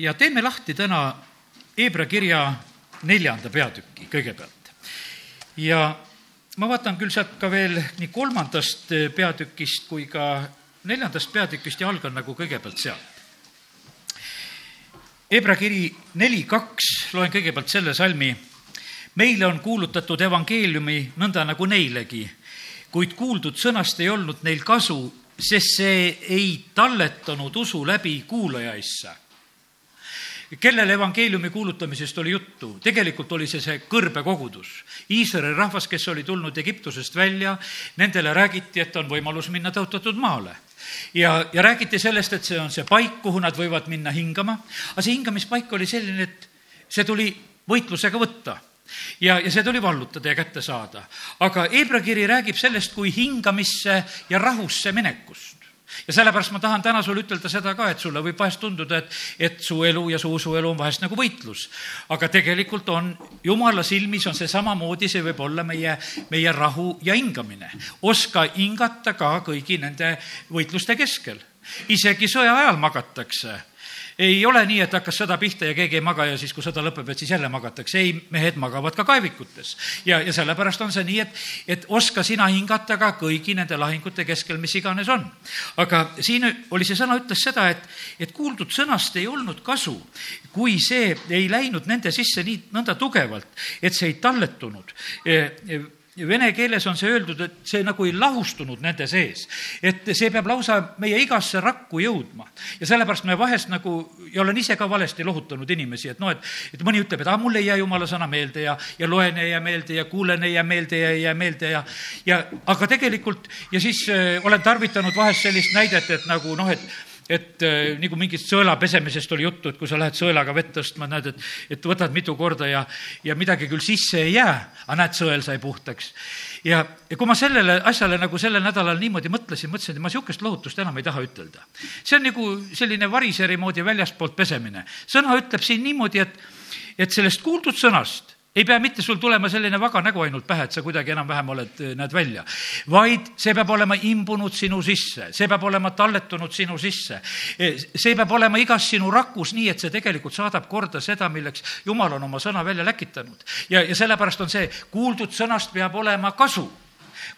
ja teeme lahti täna Hebra kirja neljanda peatüki kõigepealt. ja ma vaatan küll sealt ka veel nii kolmandast peatükist kui ka neljandast peatükist ja algan nagu kõigepealt sealt. Hebra kiri neli kaks, loen kõigepealt selle salmi. meile on kuulutatud evangeeliumi nõnda nagu neilegi, kuid kuuldud sõnast ei olnud neil kasu, sest see ei talletanud usu läbi kuulajaisse kellele evangeeliumi kuulutamisest oli juttu? tegelikult oli see see kõrbekogudus. Iisraeli rahvas, kes oli tulnud Egiptusest välja, nendele räägiti, et on võimalus minna tõotatud maale ja, ja räägiti sellest, et see on see paik, kuhu nad võivad minna hingama, aga see hingamispaik oli selline, et see tuli võitlusega võtta ja, ja see tuli vallutada ja kätte saada. aga Hebra kiri räägib sellest kui hingamisse ja rahusse minekust ja sellepärast ma tahan täna sulle ütelda seda ka, et sulle võib vahest tunduda, et, et su elu ja su usuelu on vahest nagu võitlus. aga tegelikult on, jumala silmis on see samamoodi, see võib olla meie, meie rahu ja hingamine. oska hingata ka kõigi nende võitluste keskel. isegi sõja ajal magatakse ei ole nii, et hakkas sõda pihta ja keegi ei maga ja siis, kui sõda lõpeb, et siis jälle magatakse. ei, mehed magavad ka kaevikutes. ja, ja sellepärast on see nii, et, et oska sina hingata ka kõigi nende lahingute keskel, mis iganes on. aga siin oli see sõna, ütles seda, et, et kuuldud sõnast ei olnud kasu, kui see ei läinud nende sisse nii nõnda tugevalt, et see ei talletunud vene keeles on see öeldud, et see nagu ei lahustunud nende sees. et see peab lausa meie igasse rakku jõudma. ja sellepärast me vahest nagu, ja olen ise ka valesti lohutanud inimesi, et noh, et, et mõni ütleb, et aa, mul ei jää jumala sõna meelde ja, ja loen ei jää meelde ja kuulen ei jää meelde ja ei jää meelde ja, ja aga tegelikult ja siis äh, olen tarvitanud vahest sellist näidet, et nagu noh, et et äh, nagu mingist sõela pesemisest oli juttu, et kui sa lähed sõelaga vett tõstma, näed, et, et võtad mitu korda ja, ja midagi küll sisse ei jää, aga näed, sõel sai puhtaks. ja, ja kui ma sellele asjale nagu sellel nädalal niimoodi mõtlesin, mõtlesin, et ma niisugust lohutust enam ei taha ütelda. see on nagu selline variseri moodi väljastpoolt pesemine. sõna ütleb siin niimoodi, et, et sellest kuuldud sõnast ei pea mitte sul tulema selline vaga nägu ainult pähe, et sa kuidagi enam-vähem oled, eh, näed välja, vaid see peab olema imbunud sinu sisse, see peab olema talletunud sinu sisse. Eh, see peab olema igas sinu rakus nii, et see tegelikult saadab korda seda, milleks Jumal on oma sõna välja läkitanud. ja, ja sellepärast on see, kuuldud sõnast peab olema kasu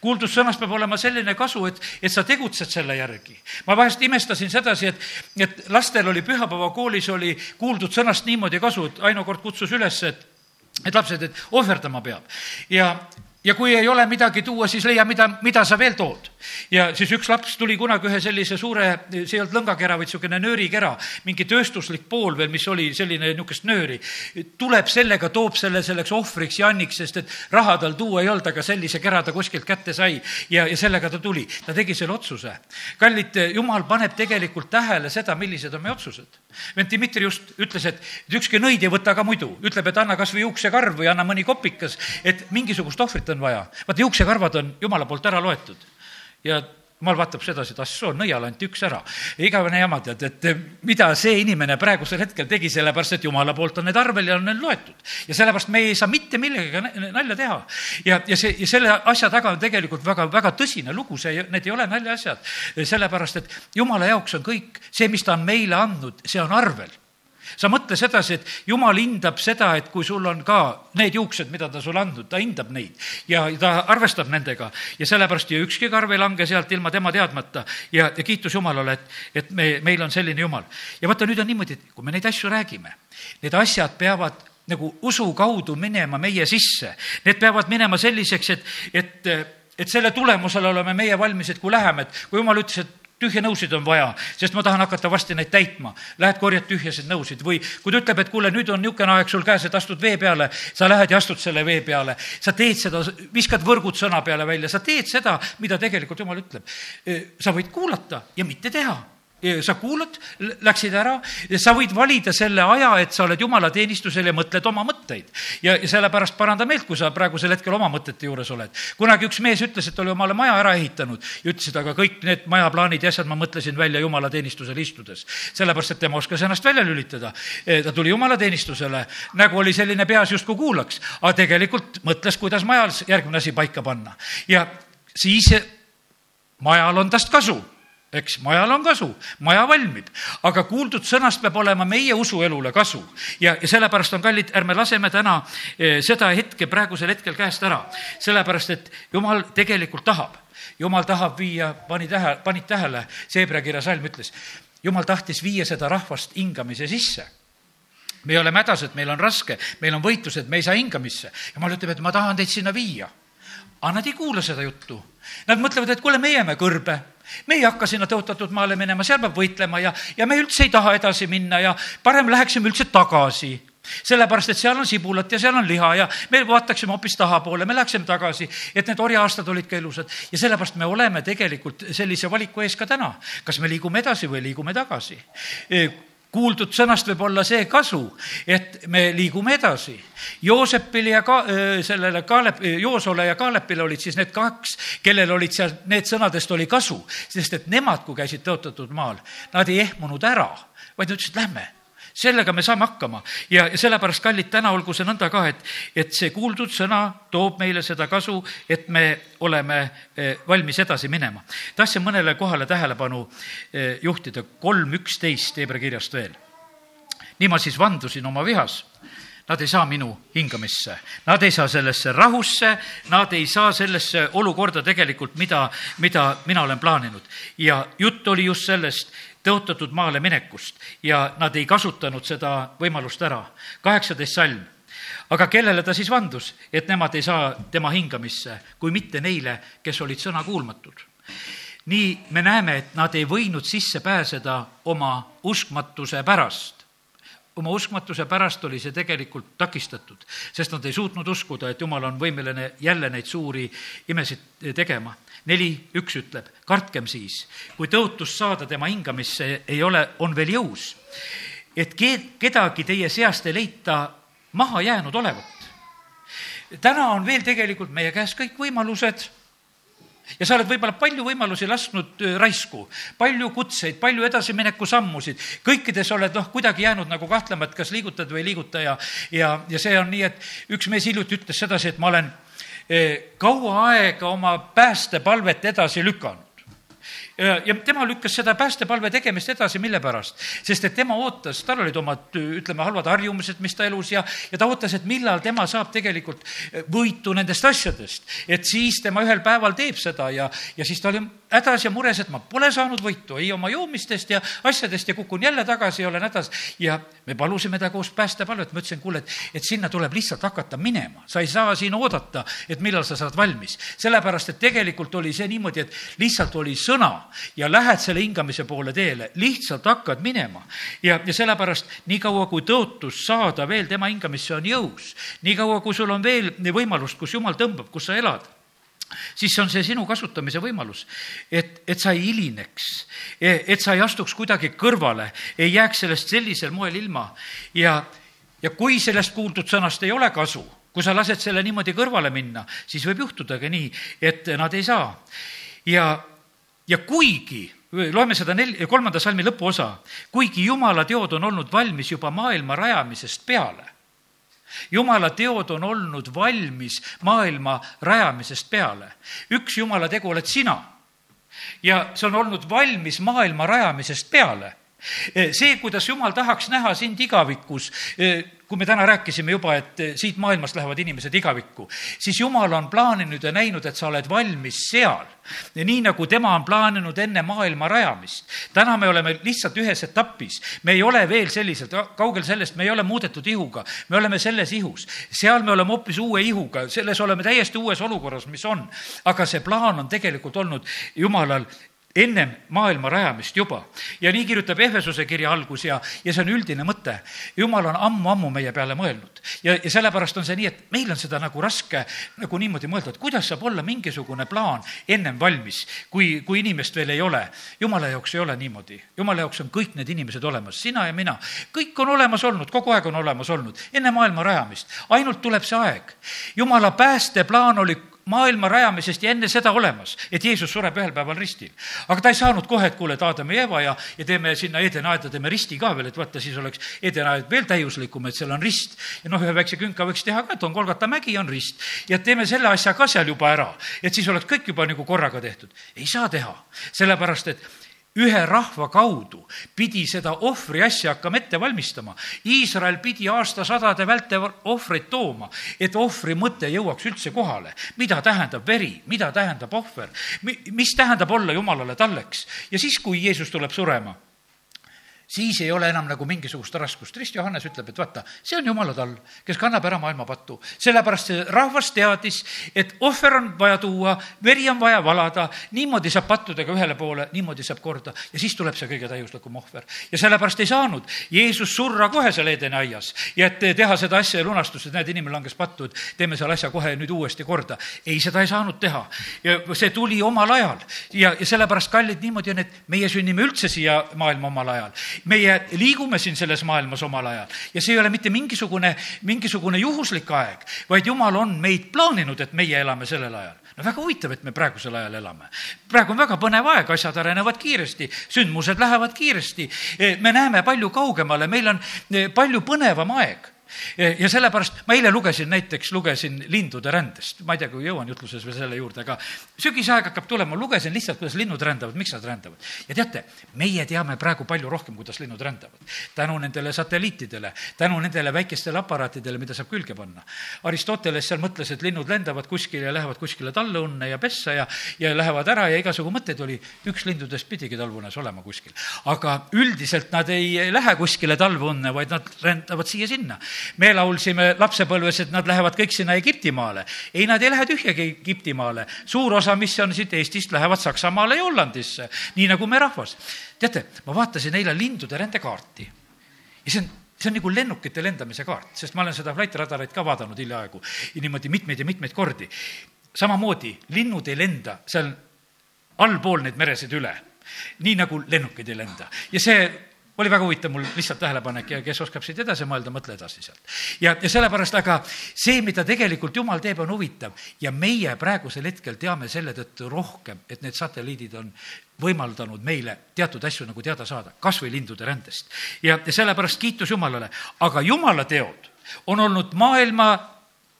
kuuldud sõnast peab olema selline kasu, et, et sa tegutsed selle järgi. ma vahest imestasin sedasi, et, et lastel oli pühapäevakoolis oli kuuldud sõnast niimoodi kasu, et Aino kord kutsus üles, et et lapsed, et ohverdama peab. Ja ja kui ei ole midagi tuua, siis leia, mida, mida sa veel tood. ja siis üks laps tuli kunagi ühe sellise suure, see ei olnud lõngakera, vaid niisugune nöörikera, mingi tööstuslik pool veel, mis oli selline niisugust nööri. tuleb sellega, toob selle selleks ohvriks Janniks, sest et raha tal tuua ei olnud, aga sellise kera ta kuskilt kätte sai ja, ja sellega ta tuli. ta tegi selle otsuse. kallid, jumal paneb tegelikult tähele seda, millised on meie otsused. vend Dmitri just ütles, et ükski nõid ei võta ka muidu, ütleb, et anna kas või juuksekarv või anna mõni kopikas, et mingisugust ohvrit on vaja. vaata, juuksekarvad on jumala poolt ära loetud ja jumal vaatab sedasi, et ah soo, nõiale anti üks ära. igavene jama, tead, et mida see inimene praegusel hetkel tegi, sellepärast et jumala poolt on need arvel ja on need loetud. ja sellepärast me ei saa mitte millegagi nalja teha. ja, ja see, ja selle asja taga on tegelikult väga, väga tõsine lugu, see, need ei ole naljaasjad. sellepärast, et jumala jaoks on kõik see, mis ta on meile andnud, see on arvel sa mõtle sedasi, et jumal hindab seda, et kui sul on ka need juuksed, mida ta sulle andnud, ta hindab neid. Ja ta arvestab nendega. Ja sellepärast ju ükski karv ei lange sealt ilma tema teadmata. Ja, ja kiitus Jumalale, et, et me, meil on selline Jumal. ja vaata, nüüd on niimoodi, et kui me neid asju räägime, need asjad peavad nagu usu kaudu minema meie sisse, need peavad minema selliseks, et, et et selle tulemusel oleme meie valmis, et kui läheme, et kui jumal ütles, et tühje nõusid on vaja, sest ma tahan hakata varsti neid täitma. Lähed korjad tühjasid nõusid või kui ta ütleb, et kuule, nüüd on niisugune aeg sul käes, et astud vee peale, sa lähed ja astud selle vee peale, sa teed seda, viskad võrgud sõna peale välja, sa teed seda, mida tegelikult jumal ütleb. sa võid kuulata ja mitte teha sa kuulad, läksid ära, sa võid valida selle aja, et sa oled jumalateenistusel ja mõtled oma mõtteid. ja, ja sellepärast paranda meelt, kui sa praegusel hetkel oma mõtete juures oled. kunagi üks mees ütles, et oli omale maja ära ehitanud ja ütles, et aga kõik need majaplaanid ja asjad ma mõtlesin välja jumalateenistusel istudes. sellepärast, et tema oskas ennast välja lülitada. E, ta tuli jumalateenistusele, nägu oli selline peas justkui kuulaks, aga tegelikult mõtles, kuidas majas järgmine asi paika panna. ja siis majal on tast kasu eks, majal on kasu, maja valmib, aga kuuldud sõnast peab olema meie usuelule kasu. ja, ja sellepärast on kallid, ärme laseme täna eh, seda hetke praegusel hetkel käest ära, sellepärast et jumal tegelikult tahab, jumal tahab viia, pani tähe, panid tähele, Seebra kirja salm ütles, jumal tahtis viia seda rahvast hingamise sisse me oleme hädas, et meil on raske, meil on võitlused, me ei saa hingamisse. jumal ütleb, et ma tahan teid sinna viia. aga nad ei kuula seda juttu. Nad mõtlevad, et kuule, me jääme kõrbe me ei hakka sinna tõotatud maale minema, seal peab võitlema ja, ja me üldse ei taha edasi minna ja parem läheksime üldse tagasi sellepärast, et seal on sibulat ja seal on liha ja me vaataksime hoopis tahapoole, me läheksime tagasi, et need orja-aastad olid ka ilusad ja sellepärast me oleme tegelikult sellise valiku ees ka täna. kas me liigume edasi või liigume tagasi? Kuuldud sõnast võib olla see kasu, et me liigume edasi. Joosepil ja ka sellele Kaalep, Joosole ja Kaalepile olid siis need kaks, kellel olid seal, need sõnadest oli kasu, sest et nemad, kui käisid tõotatud maal, nad ei ehmunud ära, vaid ütlesid, lähme sellega me saame hakkama ja sellepärast, kallid, täna olgu see nõnda ka, et, et see kuuldud sõna toob meile seda kasu, et me oleme eh, valmis edasi minema. tahtsin mõnele kohale tähelepanu eh, juhtida, kolm üksteist Hebra kirjast veel. nii ma siis vandusin oma vihas Nad ei saa minu hingamisse, nad ei saa sellesse rahusse, nad ei saa sellesse olukorda tegelikult, mida, mida mina olen plaaninud. ja jutt oli just sellest, tõotatud maale minekust ja nad ei kasutanud seda võimalust ära. kaheksateist salm. aga kellele ta siis vandus, et nemad ei saa tema hingamisse, kui mitte neile, kes olid sõnakuulmatud? nii me näeme, et nad ei võinud sisse pääseda oma uskmatuse pärast oma uskmatuse pärast oli see tegelikult takistatud, sest nad ei suutnud uskuda, et Jumal on võimeline jälle neid suuri imesid tegema. Neli, üks ütleb, kartkem siis, kui tõotust saada tema hingamisse ei ole, on veel jõus, et ke-, kedagi teie seast ei leita maha jäänud olevat. täna on veel tegelikult meie käes kõik võimalused ja sa oled võib-olla palju võimalusi lasknud raisku, palju kutseid, palju edasimineku sammusid, kõikides oled noh, kuidagi jäänud nagu kahtlema, et kas liigutad või ei liiguta ja, ja, ja see on nii, et üks mees hiljuti ütles sedasi, et ma olen kaua aega oma päästepalvet edasi lükanud ja tema lükkas seda päästepalve tegemist edasi, mille pärast? sest et tema ootas, tal olid omad, ütleme, halvad harjumused, mis ta elus ja, ja ta ootas, et millal tema saab tegelikult võitu nendest asjadest. et siis tema ühel päeval teeb seda ja, ja siis ta oli hädas ja mures, et ma pole saanud võitu ei oma joomistest ja asjadest ja kukun jälle tagasi ja olen hädas. ja me palusime ta koos päästepalvet, ma ütlesin, kuule, et, et sinna tuleb lihtsalt hakata minema, sa ei saa siin oodata, et millal sa saad valmis. sellepärast, et tegelikult oli see niimoodi, et lihtsalt oli sõna ja lähed selle hingamise poole teele, lihtsalt hakkad minema. ja, ja sellepärast niikaua, kui tõotus saada veel tema hingamisse on jõus, niikaua, kui sul on veel võimalust, kus jumal tõmbab, kus sa elad siis on see sinu kasutamise võimalus, et, et sa ei hilineks, et sa ei astuks kuidagi kõrvale, ei jääks sellest sellisel moel ilma ja, ja kui sellest kuuldud sõnast ei ole kasu, kui sa lased selle niimoodi kõrvale minna, siis võib juhtudagi nii, et nad ei saa. ja ja kuigi loeme seda nel-, kolmanda salmi lõpuosa, kuigi jumala teod on olnud valmis juba maailma rajamisest peale, jumala teod on olnud valmis maailma rajamisest peale. üks jumala tegu oled sina ja see on olnud valmis maailma rajamisest peale see, kuidas jumal tahaks näha sind igavikus, kui me täna rääkisime juba, et siit maailmast lähevad inimesed igavikku, siis jumal on plaaninud ja näinud, et sa oled valmis seal. nii nagu tema on plaaninud enne maailma rajamist. täna me oleme lihtsalt ühes etapis, me ei ole veel selliselt, kaugel sellest, me ei ole muudetud ihuga, me oleme selles ihus. seal me oleme hoopis uue ihuga, selles oleme täiesti uues olukorras, mis on. aga see plaan on tegelikult olnud jumalal ennem maailma rajamist juba. ja nii kirjutab Ehvesuse kirja algus ja, ja see on üldine mõte. jumal on ammu-ammu meie peale mõelnud ja, ja sellepärast on see nii, et meil on seda nagu raske nagu niimoodi mõelda, et kuidas saab olla mingisugune plaan ennem valmis, kui, kui inimest veel ei ole. jumala jaoks ei ole niimoodi, jumala jaoks on kõik need inimesed olemas, sina ja mina, kõik on olemas olnud, kogu aeg on olemas olnud, enne maailma rajamist, ainult tuleb see aeg. jumala päästeplaan oli maailma rajamisest ja enne seda olemas, et Jeesus sureb ühel päeval ristil. aga ta ei saanud kohe, et kuule, et Aadam ja Eva ja, ja teeme sinna Edenaeda, teeme risti ka veel, et vaata, siis oleks Edenaed veel täiuslikum, et seal on rist. ja noh, ühe väikse künka võiks teha ka, et on Kolgata mägi, on rist. ja teeme selle asja ka seal juba ära, et siis oleks kõik juba nagu korraga tehtud. ei saa teha, sellepärast et ühe rahva kaudu pidi seda ohvri asja hakkama ette valmistama. Iisrael pidi aastasadade vältel ohvreid tooma, et ohvri mõte jõuaks üldse kohale. mida tähendab veri, mida tähendab ohver, mis tähendab olla Jumalale talleks ja siis, kui Jeesus tuleb surema siis ei ole enam nagu mingisugust raskust. Rist Johannes ütleb, et vaata, see on jumala tall, kes kannab ära maailma pattu. sellepärast see rahvas teadis, et ohver on vaja tuua, veri on vaja valada, niimoodi saab pattudega ühele poole, niimoodi saab korda ja siis tuleb see kõige täiuslikum ohver. ja sellepärast ei saanud Jeesus surra kohe seal Edeni aias ja et teha seda asja ja lunastust, et näed, inimene langes pattu, et teeme selle asja kohe nüüd uuesti korda. ei, seda ei saanud teha. ja see tuli omal ajal ja, ja sellepärast, kallid, niimoodi on, et meie sünnime üldse siia maailma omal ajal meie liigume siin selles maailmas omal ajal ja see ei ole mitte mingisugune, mingisugune juhuslik aeg, vaid jumal on meid plaaninud, et meie elame sellel ajal. no väga huvitav, et me praegusel ajal elame. praegu on väga põnev aeg, asjad arenevad kiiresti, sündmused lähevad kiiresti, me näeme palju kaugemale, meil on eh, palju põnevam aeg ja sellepärast ma eile lugesin näiteks, lugesin lindude rändest, ma ei tea, kui jõuan jutluses veel selle juurde, aga sügisaeg hakkab tulema, lugesin lihtsalt, kuidas linnud rändavad, miks nad rändavad. ja teate, meie teame praegu palju rohkem, kuidas linnud rändavad. tänu nendele satelliitidele, tänu nendele väikestele aparaatidele, mida saab külge panna. Aristoteles seal mõtles, et linnud lendavad kuskile ja lähevad kuskile talleunne ja pessa ja, ja lähevad ära ja igasugu mõtteid oli. üks lindudest pidigi talvunes olema kuskil. aga üldiselt nad ei lähe kuskile talveunne, vaid nad rändavad siia-sinna me laulsime lapsepõlves, et nad lähevad kõik sinna Egiptimaale. ei, nad ei lähe tühjagi Egiptimaale. suur osa, mis on siit Eestist, lähevad Saksamaale ja Hollandisse, nii nagu me rahvas. teate, ma vaatasin eile lindude rändekaarti ja see on see on nagu lennukite lendamise kaart, sest ma olen seda flight radarit ka vaadanud hiljaaegu niimoodi mitmeid ja mitmeid kordi. samamoodi linnud ei lenda seal allpool neid meresid üle, nii nagu lennukid ei lenda ja see oli väga huvitav mul lihtsalt tähelepanek ja kes oskab siit edasi mõelda, mõtle edasi sealt. ja, ja sellepärast, aga see, mida tegelikult Jumal teeb, on huvitav ja meie praegusel hetkel teame selle tõttu rohkem, et need satelliidid on võimaldanud meile teatud asju nagu teada saada, kas või lindude rändest. ja, ja sellepärast kiitus Jumalale, aga Jumala teod on olnud maailma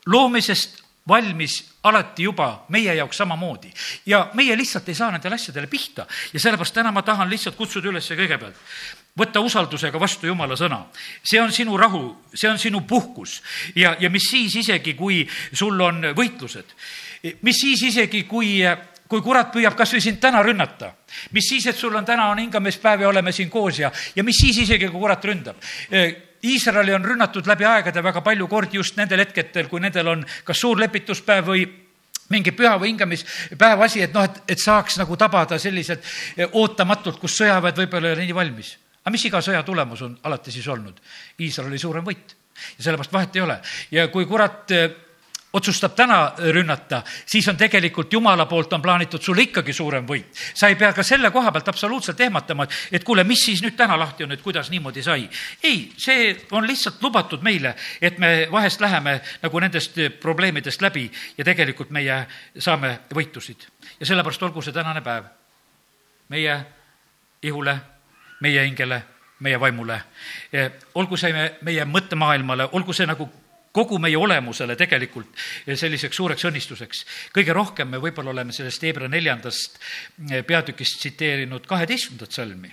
loomisest valmis alati juba meie jaoks samamoodi. ja meie lihtsalt ei saa nendele asjadele pihta ja sellepärast täna ma tahan lihtsalt kutsuda üles kõigepealt võtta usaldusega vastu Jumala sõna. see on sinu rahu, see on sinu puhkus ja, ja mis siis isegi, kui sul on võitlused. mis siis isegi, kui kui kurat püüab kas või sind täna rünnata, mis siis, et sul on täna on hingamispäev ja oleme siin koos ja, ja mis siis isegi, kui kurat ründab Iisraeli on rünnatud läbi aegade väga palju kordi just nendel hetkedel, kui nendel on kas suur lepituspäev või mingi püha või hingamispäeva asi, et noh, et, et saaks nagu tabada selliselt ootamatult, kus sõjaväed võib-olla ei ole nii valmis aga mis iga sõja tulemus on alati siis olnud? Iisraeli suurem võit ja sellepärast vahet ei ole. ja kui kurat eh, otsustab täna rünnata, siis on tegelikult Jumala poolt on plaanitud sulle ikkagi suurem võit. sa ei pea ka selle koha pealt absoluutselt ehmatama, et, et kuule, mis siis nüüd täna lahti on, et kuidas niimoodi sai. ei, see on lihtsalt lubatud meile, et me vahest läheme nagu nendest probleemidest läbi ja tegelikult meie saame võitusid. ja sellepärast olgu see tänane päev meie ihule meie hingele, meie vaimule. olgu see meie mõttemaailmale, olgu see nagu kogu meie olemusele tegelikult selliseks suureks õnnistuseks. kõige rohkem me võib-olla oleme sellest Hebra neljandast peatükist tsiteerinud kaheteistkümnendat salmi.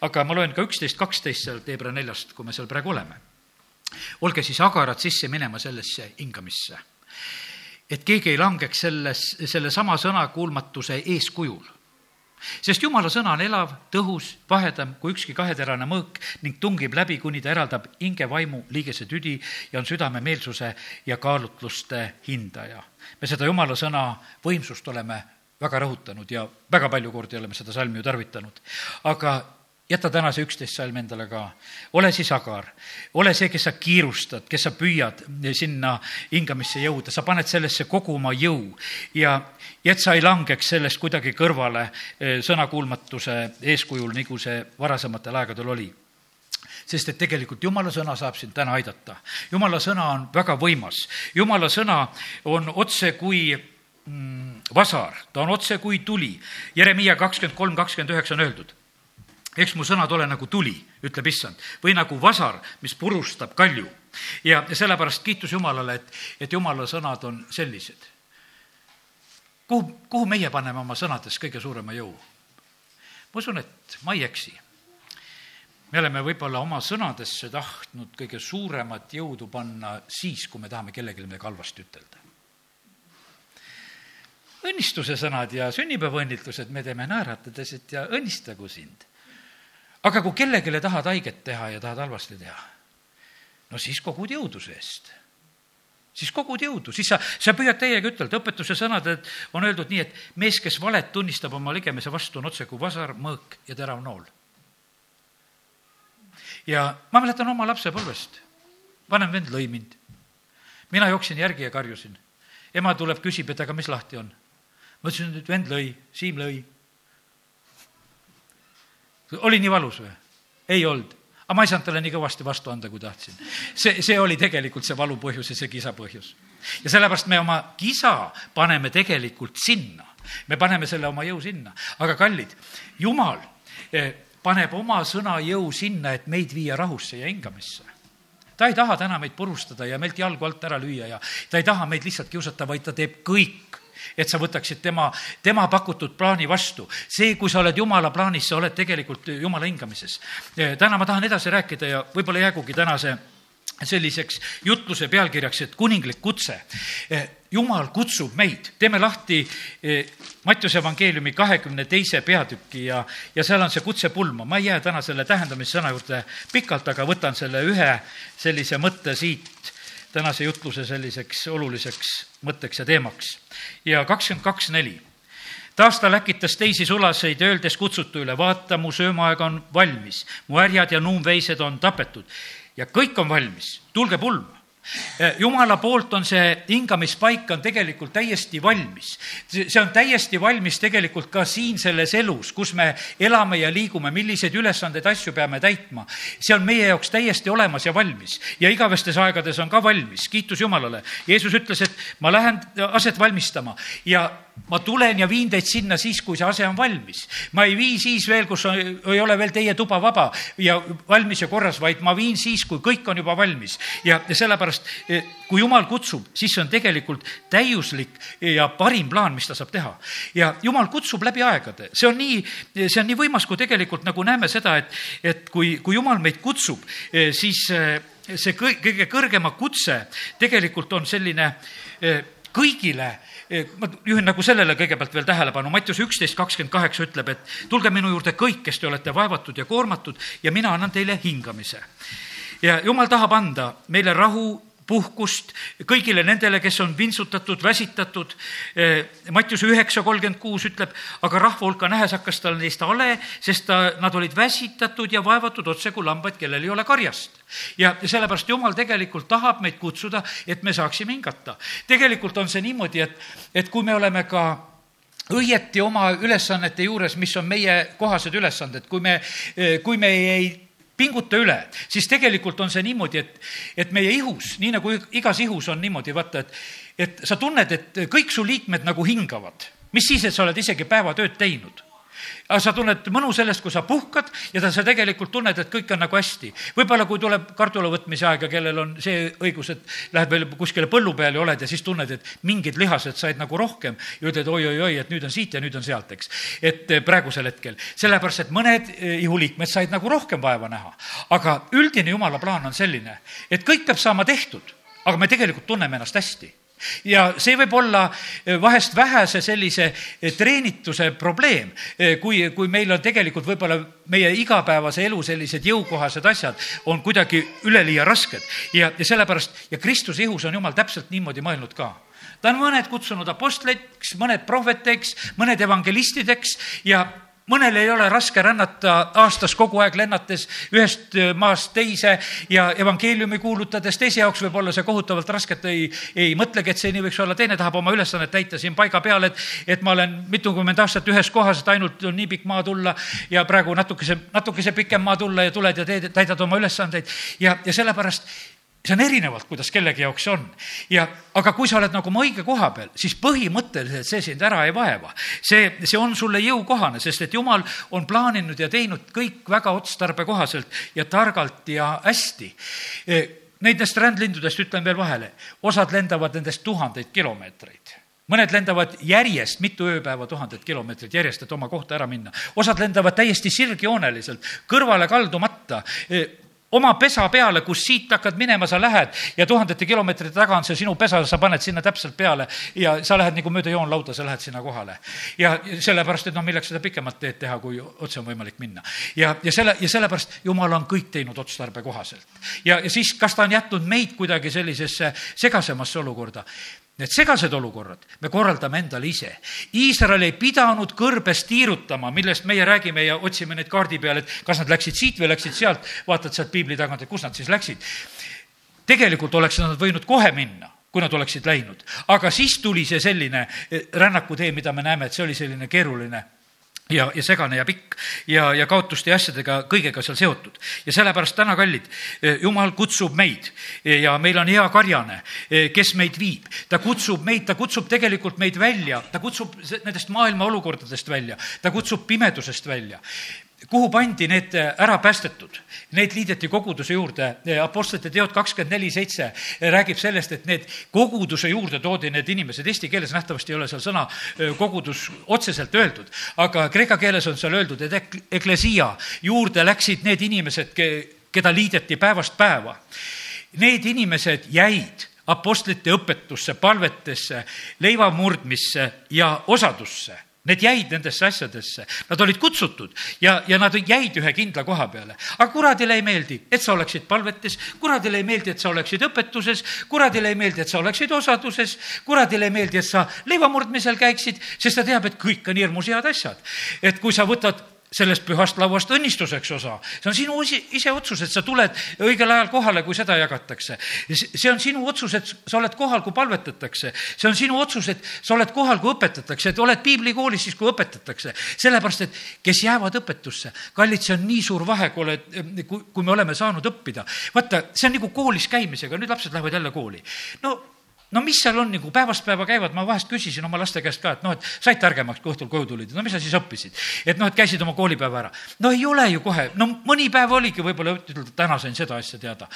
aga ma loen ka üksteist, kaksteist sealt Hebra neljast, kui me seal praegu oleme. olge siis agarad sisse minema sellesse hingamisse. et keegi ei langeks selles, sellesama sõnakuulmatuse eeskujul sest jumala sõna on elav, tõhus, pahedam kui ükski kaheterane mõõk ning tungib läbi, kuni ta eraldab hinge, vaimu, liigese tüdi ja on südame meelsuse ja kaalutluste hindaja. me seda jumala sõna võimsust oleme väga rõhutanud ja väga palju kordi oleme seda salmi ju tarvitanud. aga jäta täna see üksteist salm endale ka. ole siis agar, ole see, kes sa kiirustad, kes sa püüad sinna hingamisse jõuda, sa paned sellesse kogu oma jõu ja, ja et sa ei langeks sellest kuidagi kõrvale eh, sõnakuulmatuse eeskujul, nagu see varasematel aegadel oli sest et tegelikult jumala sõna saab sind täna aidata. jumala sõna on väga võimas, jumala sõna on otse kui mm, vasar, ta on otse kui tuli. Jeremiah kakskümmend kolm, kakskümmend üheksa on öeldud eks mu sõnad ole nagu tuli, ütleb issand, või nagu vasar, mis purustab kalju. ja, sellepärast kiitus Jumalale, et, et Jumala sõnad on sellised. kuhu, kuhu meie paneme oma sõnades kõige suurema jõu? ma usun, et ma ei eksi. me oleme võib-olla oma sõnadesse tahtnud kõige suuremat jõudu panna siis, kui me tahame kellelegi midagi halvasti ütelda. õnnistuse sõnad ja sünnipäevaõnnitlused me teeme naeratades, et ja õnnistagu sind. Aga kui kellelegi tahad haiget teha ja tahad halvasti teha, no siis kogud jõudu see eest siis kogud jõudu, siis sa, sa püüad täiega ütelda, õpetuse sõnad on öeldud nii, et mees, kes valet tunnistab oma ligemise vastu, on otse kui vasar, mõõk ja terav nool. ja ma mäletan oma lapsepõlvest, vanem vend lõi mind. mina jooksin järgi ja karjusin. ema tuleb, küsib, et aga mis lahti on. ma ütlesin, et vend lõi, Siim lõi. Oli nii valus või? ei olnud aga ma ei saanud talle nii kõvasti vastu anda, kui tahtsin. see, see oli tegelikult see valu põhjus ja see kisa põhjus. ja sellepärast me oma kisa paneme tegelikult sinna. me paneme selle oma jõu sinna. aga kallid, jumal eh, paneb oma sõna jõu sinna, et meid viia rahusse ja hingamisse ta ei taha täna meid purustada ja meilt jalgu alt ära lüüa ja ta ei taha meid lihtsalt kiusata, vaid ta teeb kõik et sa võtaksid tema, tema pakutud plaani vastu. see, kui sa oled jumala plaanis, sa oled tegelikult jumala hingamises. täna ma tahan edasi rääkida ja võib-olla jäägugi tänase selliseks jutluse pealkirjaks, et kuninglik kutse. jumal kutsub meid, teeme lahti eh, Mattiuse evangeeliumi kahekümne teise peatüki ja, ja seal on see kutse pulma. ma ei jää täna selle tähendamissõna juurde pikalt, aga võtan selle ühe sellise mõtte siit tänase jutluse selliseks oluliseks mõtteks ja teemaks. ja kakskümmend kaks neli. taas ta läkitas teisi sulaseid, öeldes kutsutu üle, vaata, mu söömaaeg on valmis, mu härjad ja nuumveised on tapetud ja kõik on valmis, tulge pulma jumala poolt on see hingamispaik on tegelikult täiesti valmis. see on täiesti valmis tegelikult ka siin selles elus, kus me elame ja liigume, milliseid ülesandeid, asju peame täitma. see on meie jaoks täiesti olemas ja valmis ja igavestes aegades on ka valmis, kiitus Jumalale. Jeesus ütles, et ma lähen aset valmistama ja ma tulen ja viin teid sinna siis, kui see ase on valmis. ma ei vii siis veel, kus on, ei ole veel teie tuba vaba ja valmis ja korras, vaid ma viin siis, kui kõik on juba valmis. ja, sellepärast, e, kui jumal kutsub, siis see on tegelikult täiuslik ja parim plaan, mis ta saab teha. ja jumal kutsub läbi aegade, see on nii, see on nii võimas, kui tegelikult nagu näeme seda, et, et kui, kui jumal meid kutsub, e, siis see kõige kõrgema kutse tegelikult on selline kõigile ma juhin nagu sellele kõigepealt veel tähelepanu, Mattiuse üksteist kakskümmend kaheksa ütleb, et tulge minu juurde kõik, kes te olete vaevatud ja koormatud ja mina annan teile hingamise. ja jumal tahab anda meile rahu puhkust kõigile nendele, kes on vintsutatud, väsitatud. Eh, Mattiuse üheksa kolmkümmend kuus ütleb, aga rahva hulka nähes hakkas tal neist hale, sest ta, nad olid väsitatud ja vaevatud otse kui lambad, kellel ei ole karjast. ja sellepärast Jumal tegelikult tahab meid kutsuda, et me saaksime hingata. tegelikult on see niimoodi, et, et kui me oleme ka õieti oma ülesannete juures, mis on meie kohased ülesanded, kui me, eh, kui me ei pinguta üle, siis tegelikult on see niimoodi, et, et meie ihus, nii nagu igas ihus on niimoodi, vaata, et, et sa tunned, et kõik su liikmed nagu hingavad. mis siis, et sa oled isegi päevatööd teinud aga sa tunned mõnu sellest, kui sa puhkad ja ta, sa tegelikult tunned, et kõik on nagu hästi. võib-olla kui tuleb kartula võtmise aeg ja kellel on see õigus, et lähed veel kuskile põllu peale ja oled ja siis tunned, et mingid lihased said nagu rohkem ja ütled oi-oi-oi, et nüüd on siit ja nüüd on sealt, eks. et eh, praegusel hetkel, sellepärast et mõned eh, ihuliikmed said nagu rohkem vaeva näha. aga üldine jumala plaan on selline, et kõik peab saama tehtud, aga me tegelikult tunneme ennast hästi ja see võib olla eh, vahest vähese sellise eh, treenituse probleem, eh, kui, kui meil on tegelikult võib-olla meie igapäevase elu sellised jõukohased asjad on kuidagi üleliia rasked. Ja, ja sellepärast ja Kristuse ihus on jumal täpselt niimoodi mõelnud ka. Ta on mõned kutsunud apostliteks, mõned prohveteks, mõned evangelistideks ja mõnel ei ole raske rännata aastas kogu aeg lennates ühest maast teise ja evangeeliumi kuulutades, teise jaoks võib olla see kohutavalt raske, et ei, ei mõtlegi, et see nii võiks olla, teine tahab oma ülesannet täita siin paiga peal, et, et ma olen mitukümmend aastat ühes kohas, et ainult on nii pikk maa tulla ja praegu natukese, natukese pikem maa tulla ja tuled ja teed, täidad oma ülesandeid. Ja, ja sellepärast see on erinevalt, kuidas kellegi jaoks on. ja, aga kui sa oled nagu oma õige koha peal, siis põhimõtteliselt see sind ära ei vaeva. see, see on sulle jõukohane, sest et jumal on plaaninud ja teinud kõik väga otstarbekohaselt ja targalt ja hästi. E, Nendest rändlindudest ütlen veel vahele, osad lendavad nendest tuhandeid kilomeetreid mõned lendavad järjest mitu ööpäeva, tuhandet kilomeetrit järjest, et oma kohta ära minna. osad lendavad täiesti sirgjooneliselt, kõrvale kaldumata oma pesa peale, kus siit hakkad minema, sa lähed ja tuhandete kilomeetrite taga on see sinu pesa, sa paned sinna täpselt peale ja sa lähed nagu mööda joonlauda, sa lähed sinna kohale. ja sellepärast, et noh, milleks seda pikemat teed teha, kui otse on võimalik minna. ja, ja selle, ja sellepärast Jumal on kõik teinud otstarbe kohaselt. ja, ja siis, kas ta on jätnud meid kuidagi sellisesse segasemasse olukorda? Need segased olukorrad me korraldame endale ise. Iisrael ei pidanud kõrbes tiirutama, millest meie räägime ja otsime neid kaardi peal, et kas nad läksid siit või läksid sealt, vaatad sealt piibli tagant, et kus nad siis läksid. tegelikult oleks nad võinud kohe minna kui nad oleksid läinud. aga siis tuli see selline eh, rännakutee, mida me näeme, et see oli selline keeruline ja, ja segane ja pikk. Ja, ja kaotuste ja asjadega, kõigega seal seotud. ja sellepärast täna, kallid, eh, jumal kutsub meid. Ja meil on hea karjane, eh, kes meid viib. ta kutsub meid, ta kutsub tegelikult meid välja, ta kutsub nendest maailma olukordadest välja, ta kutsub pimedusest välja kuhu pandi need äh, ära päästetud? Need liideti koguduse juurde. Äh, Apostlite teod kakskümmend neli seitse äh, räägib sellest, et need koguduse juurde toodi need inimesed. Eesti keeles nähtavasti ei ole seal sõna kogudus otseselt öeldud, aga kreeka keeles on seal öeldud, et eklesia juurde läksid need inimesed, keda liideti päevast päeva. Need inimesed jäid apostlite õpetusse, palvetesse, leivamurdmisse ja osadusse Need jäid nendesse asjadesse, nad olid kutsutud ja, ja nad jäid ühe kindla koha peale. aga kuradile ei meeldi, et sa oleksid palvetes, kuradile ei meeldi, et sa oleksid õpetuses, kuradile ei meeldi, et sa oleksid osaduses, kuradile ei meeldi, et sa leivamurdmisel käiksid, sest ta teab, et kõik on hirmus head asjad. et kui sa võtad sellest pühast lauast õnnistuseks osa. see on sinu ise otsus, et sa tuled õigel ajal kohale, kui seda jagatakse. see on sinu otsus, et sa oled kohal, kui palvetatakse. see on sinu otsus, et sa oled kohal, kui õpetatakse, et oled piiblikoolis siis, kui õpetatakse. sellepärast, et kes jäävad õpetusse, kallid, see on nii suur vahe, kui oled, kui, kui me oleme saanud õppida. vaata, see on nagu koolis käimisega, nüüd lapsed lähevad jälle kooli. no no mis seal on, nagu päevast päeva käivad, ma vahest küsisin oma laste käest ka, et noh, et said targemaks, kui õhtul koju tulid, no mis sa siis õppisid? et noh, et käisid oma koolipäeva ära. no ei ole ju kohe, no mõni päev oligi, võib-olla ütelda, täna sain seda asja teada.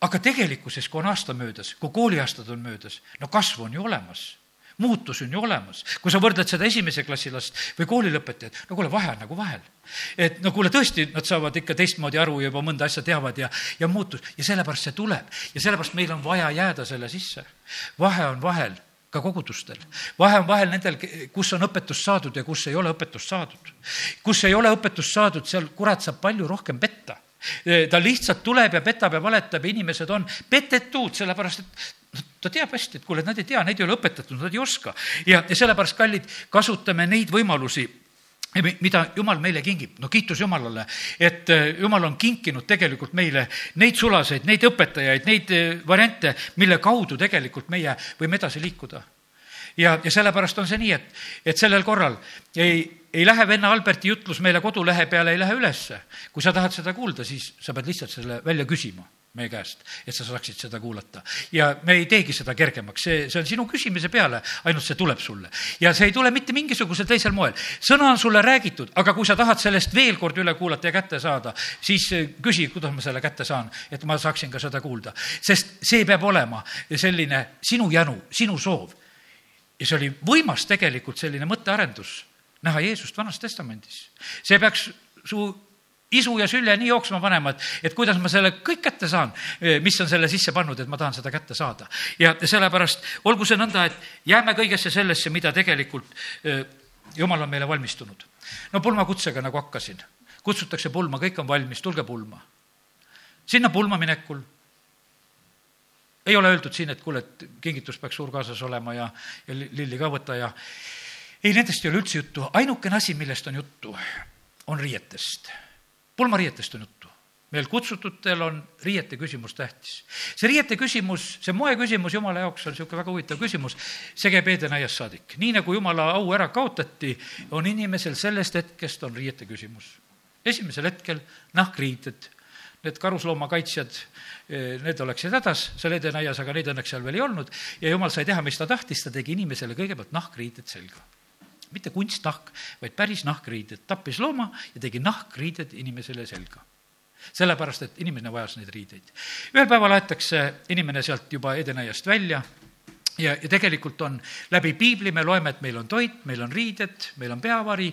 aga tegelikkuses, kui on aasta möödas, kui kooliaastad on möödas, no kasv on ju olemas muutus on ju olemas. kui sa võrdled seda esimese klassi last või koolilõpetajat, no kuule, vahe on nagu vahel. et no kuule, tõesti, nad saavad ikka teistmoodi aru ja juba mõnda asja teavad ja, ja muutus ja sellepärast see tuleb ja sellepärast meil on vaja jääda selle sisse. vahe on vahel ka kogudustel. vahe on vahel nendel, kus on õpetust saadud ja kus ei ole õpetust saadud. kus ei ole õpetust saadud, seal kurat saab palju rohkem petta ta lihtsalt tuleb ja petab ja valetab ja inimesed on petetud, sellepärast et ta teab hästi, et kuule, nad ei tea, neid ei ole õpetatud, nad ei oska. ja, ja sellepärast, kallid, kasutame neid võimalusi mida Jumal meile kingib, no kiitus Jumalale, et äh, Jumal on kinkinud tegelikult meile neid sulaseid, neid õpetajaid, neid variante, mille kaudu tegelikult meie võime edasi liikuda. ja, ja sellepärast on see nii, et, et sellel korral ei, ei lähe venna Alberti jutlus meile kodulehe peale, ei lähe ülesse. kui sa tahad seda kuulda, siis sa pead lihtsalt selle välja küsima meie käest, et sa saaksid seda kuulata. ja me ei teegi seda kergemaks, see, see on sinu küsimise peale, ainult see tuleb sulle. ja see ei tule mitte mingisugusel teisel moel. sõna on sulle räägitud, aga kui sa tahad sellest veel kord üle kuulata ja kätte saada, siis küsi, kuidas ma selle kätte saan, et ma saaksin ka seda kuulda. sest see peab olema selline sinu jänu, sinu soov. ja see oli võimas tegelikult selline mõttearendus, näha Jeesust Vanas Testamendis. see peaks su isu ja sülje nii jooksma panema, et, et kuidas ma selle kõik kätte saan, mis on selle sisse pannud, et ma tahan seda kätte saada. ja sellepärast olgu see nõnda, et jääme kõigesse sellesse, mida tegelikult jumal on meile valmistunud. no pulmakutsega nagu hakkasin, kutsutakse pulma, kõik on valmis, tulge pulma. sinna pulma minekul ei ole öeldud siin, et kuule, et kingitus peaks suur kaasas olema ja, ja lilli ka võta ja ei, nendest ei ole üldse juttu, ainukene asi, millest on juttu, on riietest pulmariietest on juttu. meil kutsututel on riiete küsimus tähtis. see riiete küsimus, see moe küsimus Jumala jaoks on niisugune väga huvitav küsimus, see käib Edenaiast saadik. nii nagu Jumala au ära kaotati, on inimesel sellest hetkest on riiete küsimus. esimesel hetkel nahkriited, need karusloomakaitsjad, need oleksid hädas seal Edenaias, aga neid õnneks seal veel ei olnud ja jumal sai teha, mis ta tahtis, ta tegi inimesele kõigepealt nahkriided selga mitte kunstnahk, vaid päris nahkriided. tappis looma ja tegi nahkriided inimesele selga. sellepärast, et inimene vajas neid riideid. ühel päeval aetakse inimene sealt juba Edenaiast välja ja, ja tegelikult on läbi piibli me loeme, et meil on toit, meil on riided, meil on peavari,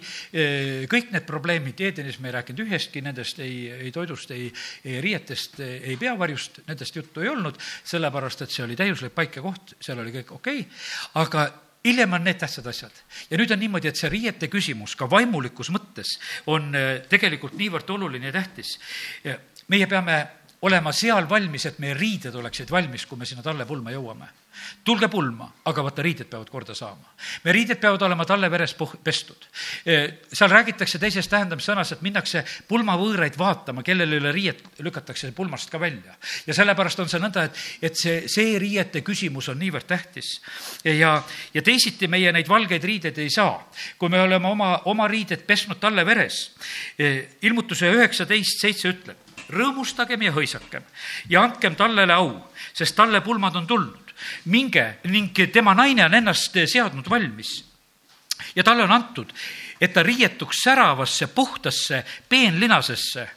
kõik need probleemid Edenis, me ei rääkinud ühestki nendest, ei, ei toidust, ei, ei riietest, ei peavarjust, nendest juttu ei olnud, sellepärast et see oli täiuslik paik ja koht, seal oli kõik okei okay,, aga hiljem on need tähtsad asjad. ja nüüd on niimoodi, et see riiete küsimus ka vaimulikus mõttes on tegelikult niivõrd oluline ja tähtis. meie peame olema seal valmis, et meie riided oleksid valmis, kui me sinna tallepulma jõuame. tulge pulma, aga vaata, riided peavad korda saama. meie riided peavad olema talle veres puh-, pestud. E, seal räägitakse teises tähendamissõnas, et minnakse pulmavõõraid vaatama, kellele üle riiet lükatakse pulmast ka välja. ja sellepärast on see nõnda, et, et see, see riiete küsimus on niivõrd tähtis. ja, ja teisiti meie neid valgeid riideid ei saa. kui me oleme oma, oma riided pesnud talle veres, e, ilmutuse üheksateist seitse ütleb, rõõmustagem ja hõisakem ja andkem tallele au, sest talle pulmad on tulnud. minge ning tema naine on ennast seadnud valmis. ja talle on antud, et ta riietuks säravasse, puhtasse peenlinasesse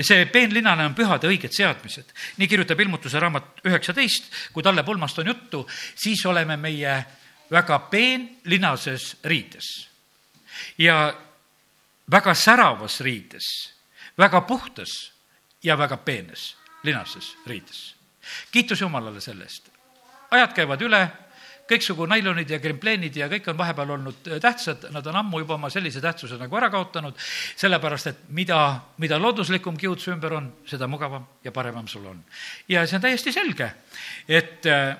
see peenlinane on pühade õiged seadmised. nii kirjutab ilmutuse raamat üheksateist, kui talle pulmast on juttu, siis oleme meie väga peenlinases riides ja väga säravas riides, väga puhtas ja väga peenes linases riides. kiitus Jumalale selle eest. ajad käivad üle, kõiksugu nailonid ja krimpleenid ja kõik on vahepeal olnud äh, tähtsad, nad on ammu juba oma sellise tähtsuse nagu ära kaotanud, sellepärast et mida, mida looduslikum kiud su ümber on, seda mugavam ja paremam sul on. ja see on täiesti selge, et, äh,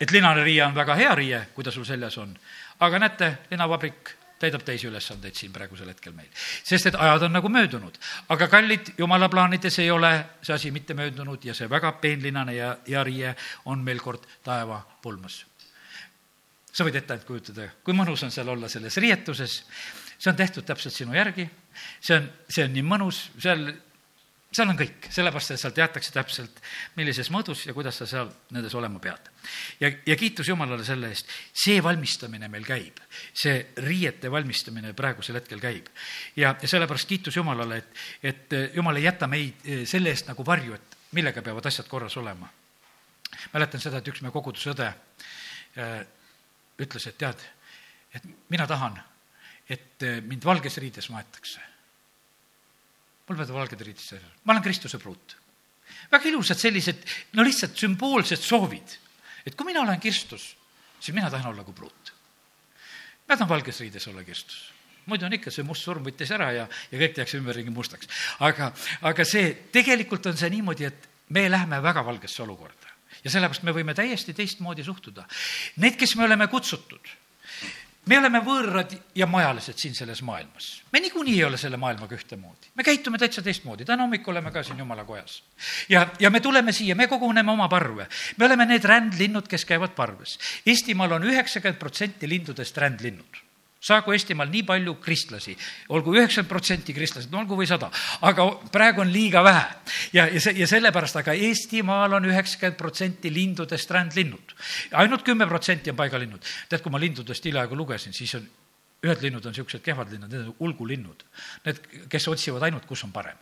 et linane riie on väga hea riie, kui ta sul seljas on. aga näete, linavabrik täidab teisi ülesandeid siin praegusel hetkel meil. sest et ajad on nagu möödunud. aga kallid, jumala plaanides ei ole see asi mitte möödunud ja see väga peenlinane ja, ja riie on meil kord taeva pulmas. sa võid ette ainult kujutada, kui mõnus on seal olla selles riietuses, see on tehtud täpselt sinu järgi, see on, see on nii mõnus, seal seal on kõik, sellepärast et sealt teatakse täpselt, millises mõõdus ja kuidas sa seal nendes olema pead. ja, ja kiitus Jumalale selle eest, see valmistamine meil käib, see riiete valmistamine praegusel hetkel käib. ja, ja sellepärast kiitus Jumalale, et, et Jumal ei jäta meid eh, selle eest nagu varju, et millega peavad asjad korras olema. mäletan seda, et üks meie kogudusõde äh, ütles, et tead, et mina tahan, et eh, mind valges riides maetakse mul peavad valged riided seljas, ma olen Kristuse pruut. väga ilusad sellised, no lihtsalt sümboolsed soovid, et kui mina olen Kristus, siis mina tahan olla kui pruut. ma tahan valges riides olla Kristus muidu on ikka see must surm võttis ära ja, ja kõik tehakse ümberringi mustaks. aga, aga see, tegelikult on see niimoodi, et me läheme väga valgesse olukorda ja sellepärast me võime täiesti teistmoodi suhtuda. Need, kes me oleme kutsutud me oleme võõrad ja majalised siin selles maailmas. me niikuinii ei ole selle maailmaga ühtemoodi. me käitume täitsa teistmoodi, täna hommikul oleme ka siin jumala kojas. ja, ja me tuleme siia, me koguneme oma parve. me oleme need rändlinnud, kes käivad parves. Eestimaal on üheksakümmend protsenti lindudest rändlinnud saagu Eestimaal nii palju kristlasi, olgu üheksakümmend protsenti kristlased, no olgu või sada, aga praegu on liiga vähe. ja, ja see, ja sellepärast, aga Eestimaal on üheksakümmend protsenti lindudest rändlinnud. ainult kümme protsenti on paigalinnud. tead, kui ma lindudest hiljaaegu lugesin, siis on ühed linnud on niisugused kehvad linnud, need on ulgulinnud. Need, kes otsivad ainult, kus on parem.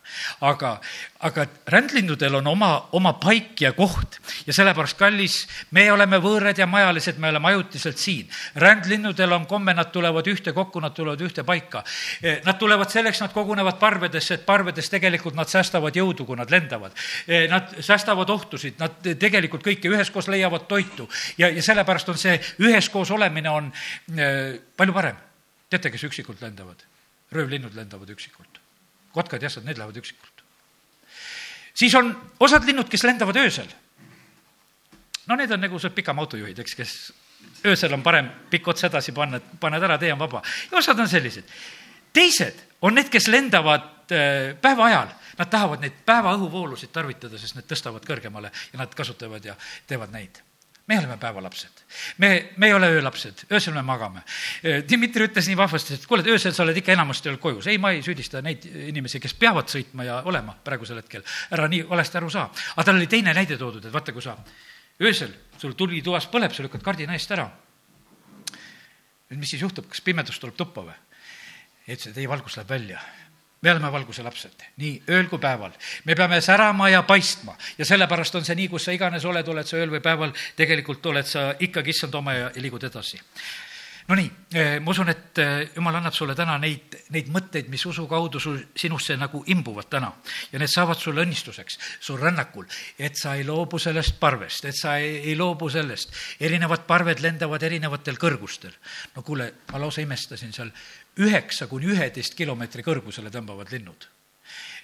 aga, aga rändlinnudel on oma, oma paik ja koht ja sellepärast, kallis, me oleme võõrad ja majalised, me oleme ajutiselt siin. rändlinnudel on komme, nad tulevad ühtekokku, nad tulevad ühte paika. Eh, nad tulevad selleks, nad kogunevad parvedesse, et parvedes tegelikult nad säästavad jõudu, kui nad lendavad. Eh, nad säästavad ohtusid, nad tegelikult kõike üheskoos leiavad toitu ja, ja sellepärast on see üheskoos olemine on äh, palju parem teate, kes üksikult lendavad? röövlinnud lendavad üksikult. kotkad, jassad, need lähevad üksikult. siis on osad linnud, kes lendavad öösel. no need on nagu see pikama autojuhid, eks, kes öösel on parem pikk ots edasi panna, et paned ära, tee on vaba. ja osad on sellised. teised on need, kes lendavad äh, päeva ajal, nad tahavad neid päeva õhuvoolusid tarvitada, sest need tõstavad kõrgemale ja nad kasutavad ja teevad neid me oleme päevalapsed. me, me ei ole öölapsed, öösel me magame. Dmitri ütles nii vahvasti, et kuule, et öösel sa oled ikka enamasti olnud kojus. ei, ma ei süüdista neid inimesi, kes peavad sõitma ja olema praegusel hetkel. ära nii valesti aru saa. aga tal oli teine näide toodud, et vaata, kui sa öösel, sul tuli toas põleb, sa lükkad kardina eest ära. nüüd mis siis juhtub, kas pimedus tuleb tuppa või? ütles, et ei, valgus läheb välja. Me oleme valguse lapsed, nii ööl kui päeval. me peame särama ja paistma ja sellepärast on see nii, kus sa iganes oled, oled sa ööl või päeval, tegelikult oled sa ikkagi issand oma ja, liigud edasi. Nonii, ma usun, et jumal annab sulle täna neid, neid mõtteid, mis usu kaudu sul, sinusse nagu imbuvad täna. ja need saavad sulle õnnistuseks, sul rännakul, et sa ei loobu sellest parvest, et sa ei, ei loobu sellest. erinevad parved lendavad erinevatel kõrgustel. no kuule, ma lausa imestasin seal, üheksa kuni üheteist kilomeetri kõrgusele tõmbavad linnud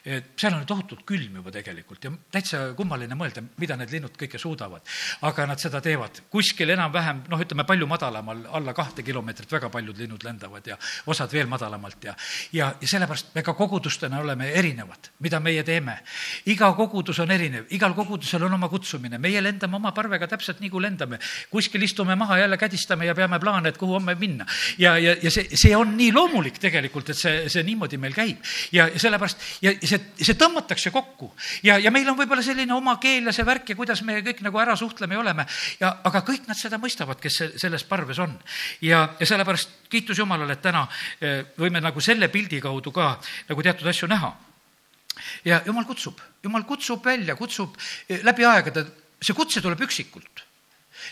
seal on tohutult külm juba tegelikult ja täitsa kummaline mõelda, mida need linnud kõike suudavad. aga nad seda teevad kuskil enam-vähem, noh, ütleme palju madalamal, alla kahte kilomeetrit väga paljud linnud lendavad ja osad veel madalamalt ja, ja, ja sellepärast me ka kogudustena oleme erinevad, mida meie teeme. iga kogudus on erinev, igal kogudusel on oma kutsumine, meie lendame oma parvega täpselt nii, kui lendame. kuskil istume maha, jälle kädistame ja peame plaane, et kuhu homme minna. ja, ja, ja see, see on nii loomulik tegelikult, et see, see niimoodi meil käib ja sellepärast ja see see, see tõmmatakse kokku. Ja, ja meil on võib-olla selline oma keel ja see värk ja kuidas me kõik nagu ära suhtleme ja oleme. Ja, aga kõik nad seda mõistavad, kes selles parves on. ja, ja sellepärast kiitus Jumalale, et täna eh, võime nagu selle pildi kaudu ka nagu teatud asju näha. ja Jumal kutsub, Jumal kutsub välja, kutsub eh, läbi aegade, see kutse tuleb üksikult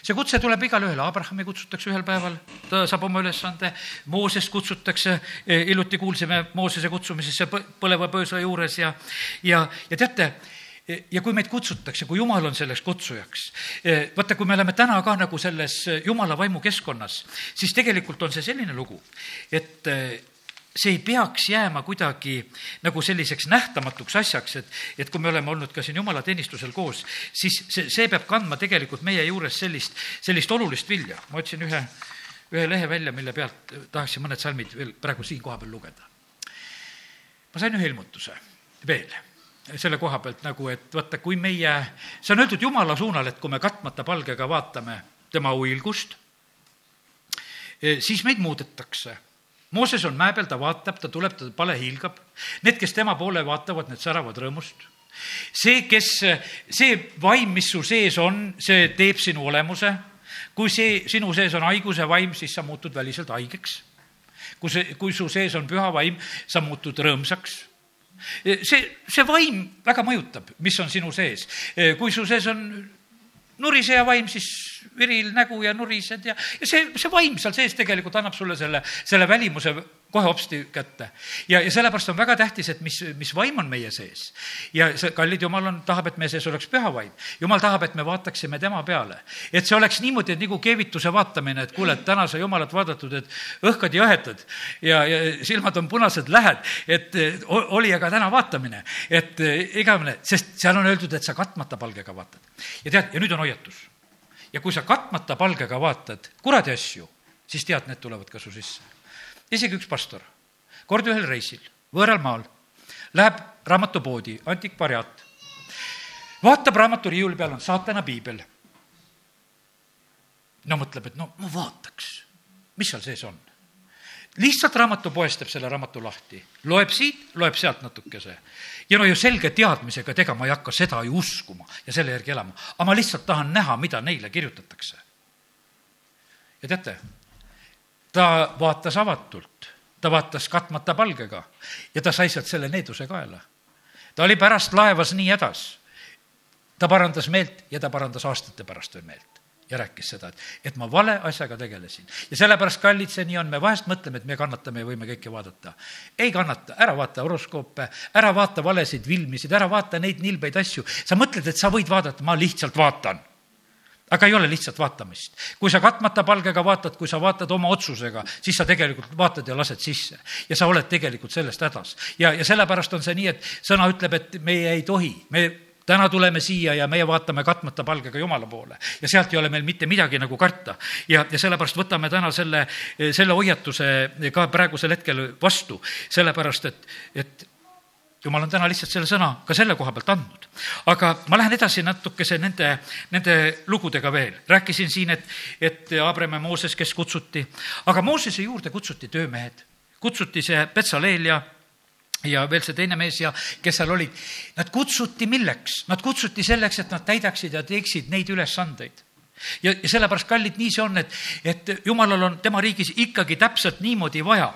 see kutse tuleb igale ühele, Abrahami kutsutakse ühel päeval, ta saab oma ülesande, Moosest kutsutakse, e, hiljuti kuulsime Moosese kutsumisesse põleva pöösa juures ja, ja, ja teate, e, ja kui meid kutsutakse, kui Jumal on selleks kutsujaks, e, vaata, kui me oleme täna ka nagu selles Jumala vaimu keskkonnas, siis tegelikult on see selline lugu, et see ei peaks jääma kuidagi nagu selliseks nähtamatuks asjaks, et, et kui me oleme olnud ka siin jumalateenistusel koos, siis see, see peab kandma tegelikult meie juures sellist, sellist olulist vilja. ma otsin ühe, ühe lehe välja, mille pealt tahaksin mõned salmid veel praegu siin koha peal lugeda. ma sain ühe ilmutuse veel selle koha pealt nagu, et vaata, kui meie, see on öeldud Jumala suunal, et kui me katmata palgega vaatame tema uilgust, siis meid muudetakse Mooses on mäe peal, ta vaatab, ta tuleb, ta pale hiilgab. Need, kes tema poole vaatavad, need säravad rõõmust. see, kes, see vaim, mis su sees on, see teeb sinu olemuse. kui see, sinu sees on haiguse vaim, siis sa muutud väliselt haigeks. kui see, kui su sees on püha vaim, sa muutud rõõmsaks see, see vaim väga mõjutab, mis on sinu sees. kui su sees on nuriseja vaim, siis viril nägu ja nurised ja, ja see, see vaim seal sees tegelikult annab sulle selle, selle välimuse kohe hopsti kätte. ja, ja sellepärast on väga tähtis, et mis, mis vaim on meie sees. ja see, kallid Jumal on, tahab, et meie sees oleks püha vaim. Jumal tahab, et me vaataksime tema peale. et see oleks niimoodi, et nagu keevituse vaatamine, et kuule, et täna sai Jumalat vaadatud, et õhkad ja õhetud ja, ja silmad on punased, lähed, et oli aga täna vaatamine, et igavene, sest seal on öeldud, et sa katmata palgega vaatad. ja tead, ja nüüd on hoiatus ja kui sa katmata palgega vaatad kuradi asju, siis tead, need tulevad ka su sisse. Isegi üks pastor, kord ühel reisil, võõral maal, läheb raamatupoodi, antikvariaat, vaatab raamatu riiuli peal on saatana piibel. no mõtleb, et no ma vaataks, mis seal sees on lihtsalt raamatupoest teeb selle raamatu lahti, loeb siit, loeb sealt natukese. ja no ju selge teadmisega, et ega ma ei hakka seda ju uskuma ja selle järgi elama, aga ma lihtsalt tahan näha, mida neile kirjutatakse. ja teate, ta vaatas avatult, ta vaatas katmata palgega ja ta sai sealt selle needuse kaela. ta oli pärast laevas nii hädas. ta parandas meelt ja ta parandas aastate pärast veel meelt ja rääkis seda, et, et ma vale asjaga tegelesin. ja sellepärast, kallid, see nii on, me vahest mõtleme, et me kannatame ja võime kõike vaadata. ei kannata, ära vaata horoskoope, ära vaata valesid filmisid, ära vaata neid nilbeid asju. sa mõtled, et sa võid vaadata, ma lihtsalt vaatan aga ei ole lihtsalt vaatamist. kui sa katmata palgega vaatad, kui sa vaatad oma otsusega, siis sa tegelikult vaatad ja lased sisse. ja sa oled tegelikult sellest hädas. ja, ja sellepärast on see nii, et sõna ütleb, et meie ei tohi, me täna tuleme siia ja meie vaatame katmata palgega Jumala poole ja sealt ei ole meil mitte midagi nagu karta. ja, ja sellepärast võtame täna selle, selle hoiatuse ka praegusel hetkel vastu, sellepärast et, et jumal on täna lihtsalt selle sõna ka selle koha pealt andnud. aga ma lähen edasi natukese nende, nende lugudega veel. rääkisin siin, et, et Abraham ja Mooses, kes kutsuti, aga Moosese juurde kutsuti töömehed, kutsuti see Betsaleel ja ja veel see teine mees ja kes seal olid, nad kutsuti milleks? Nad kutsuti selleks, et nad täidaksid ja teeksid neid ülesandeid. Ja, ja sellepärast, kallid, nii see on, et, et jumalal on tema riigis ikkagi täpselt niimoodi vaja,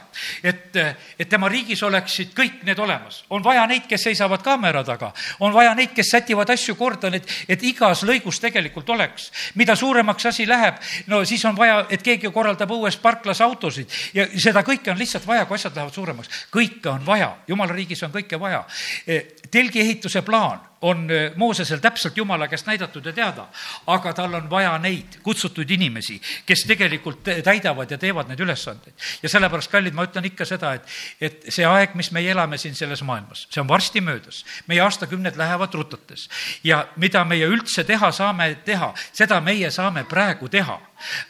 et, et tema riigis oleksid kõik need olemas. on vaja neid, kes seisavad kaamera taga, on vaja neid, kes sätivad asju korda, et, et igas lõigus tegelikult oleks. mida suuremaks asi läheb, no siis on vaja, et keegi korraldab õues parklas autosid ja seda kõike on lihtsalt vaja, kui asjad lähevad suuremaks. kõike on vaja, jumala riigis on kõike vaja. telgi ehituse plaan on äh, Moosesel täpselt Jumala käest näidatud ja teada, aga tal on vaja neid kutsutud inimesi, kes tegelikult täidavad ja teevad neid ülesandeid. ja sellepärast, kallid, ma ütlen ikka seda, et, et see aeg, mis meie elame siin selles maailmas, see on varsti möödas. meie aastakümned lähevad rutates ja mida meie üldse teha saame teha, seda meie saame praegu teha.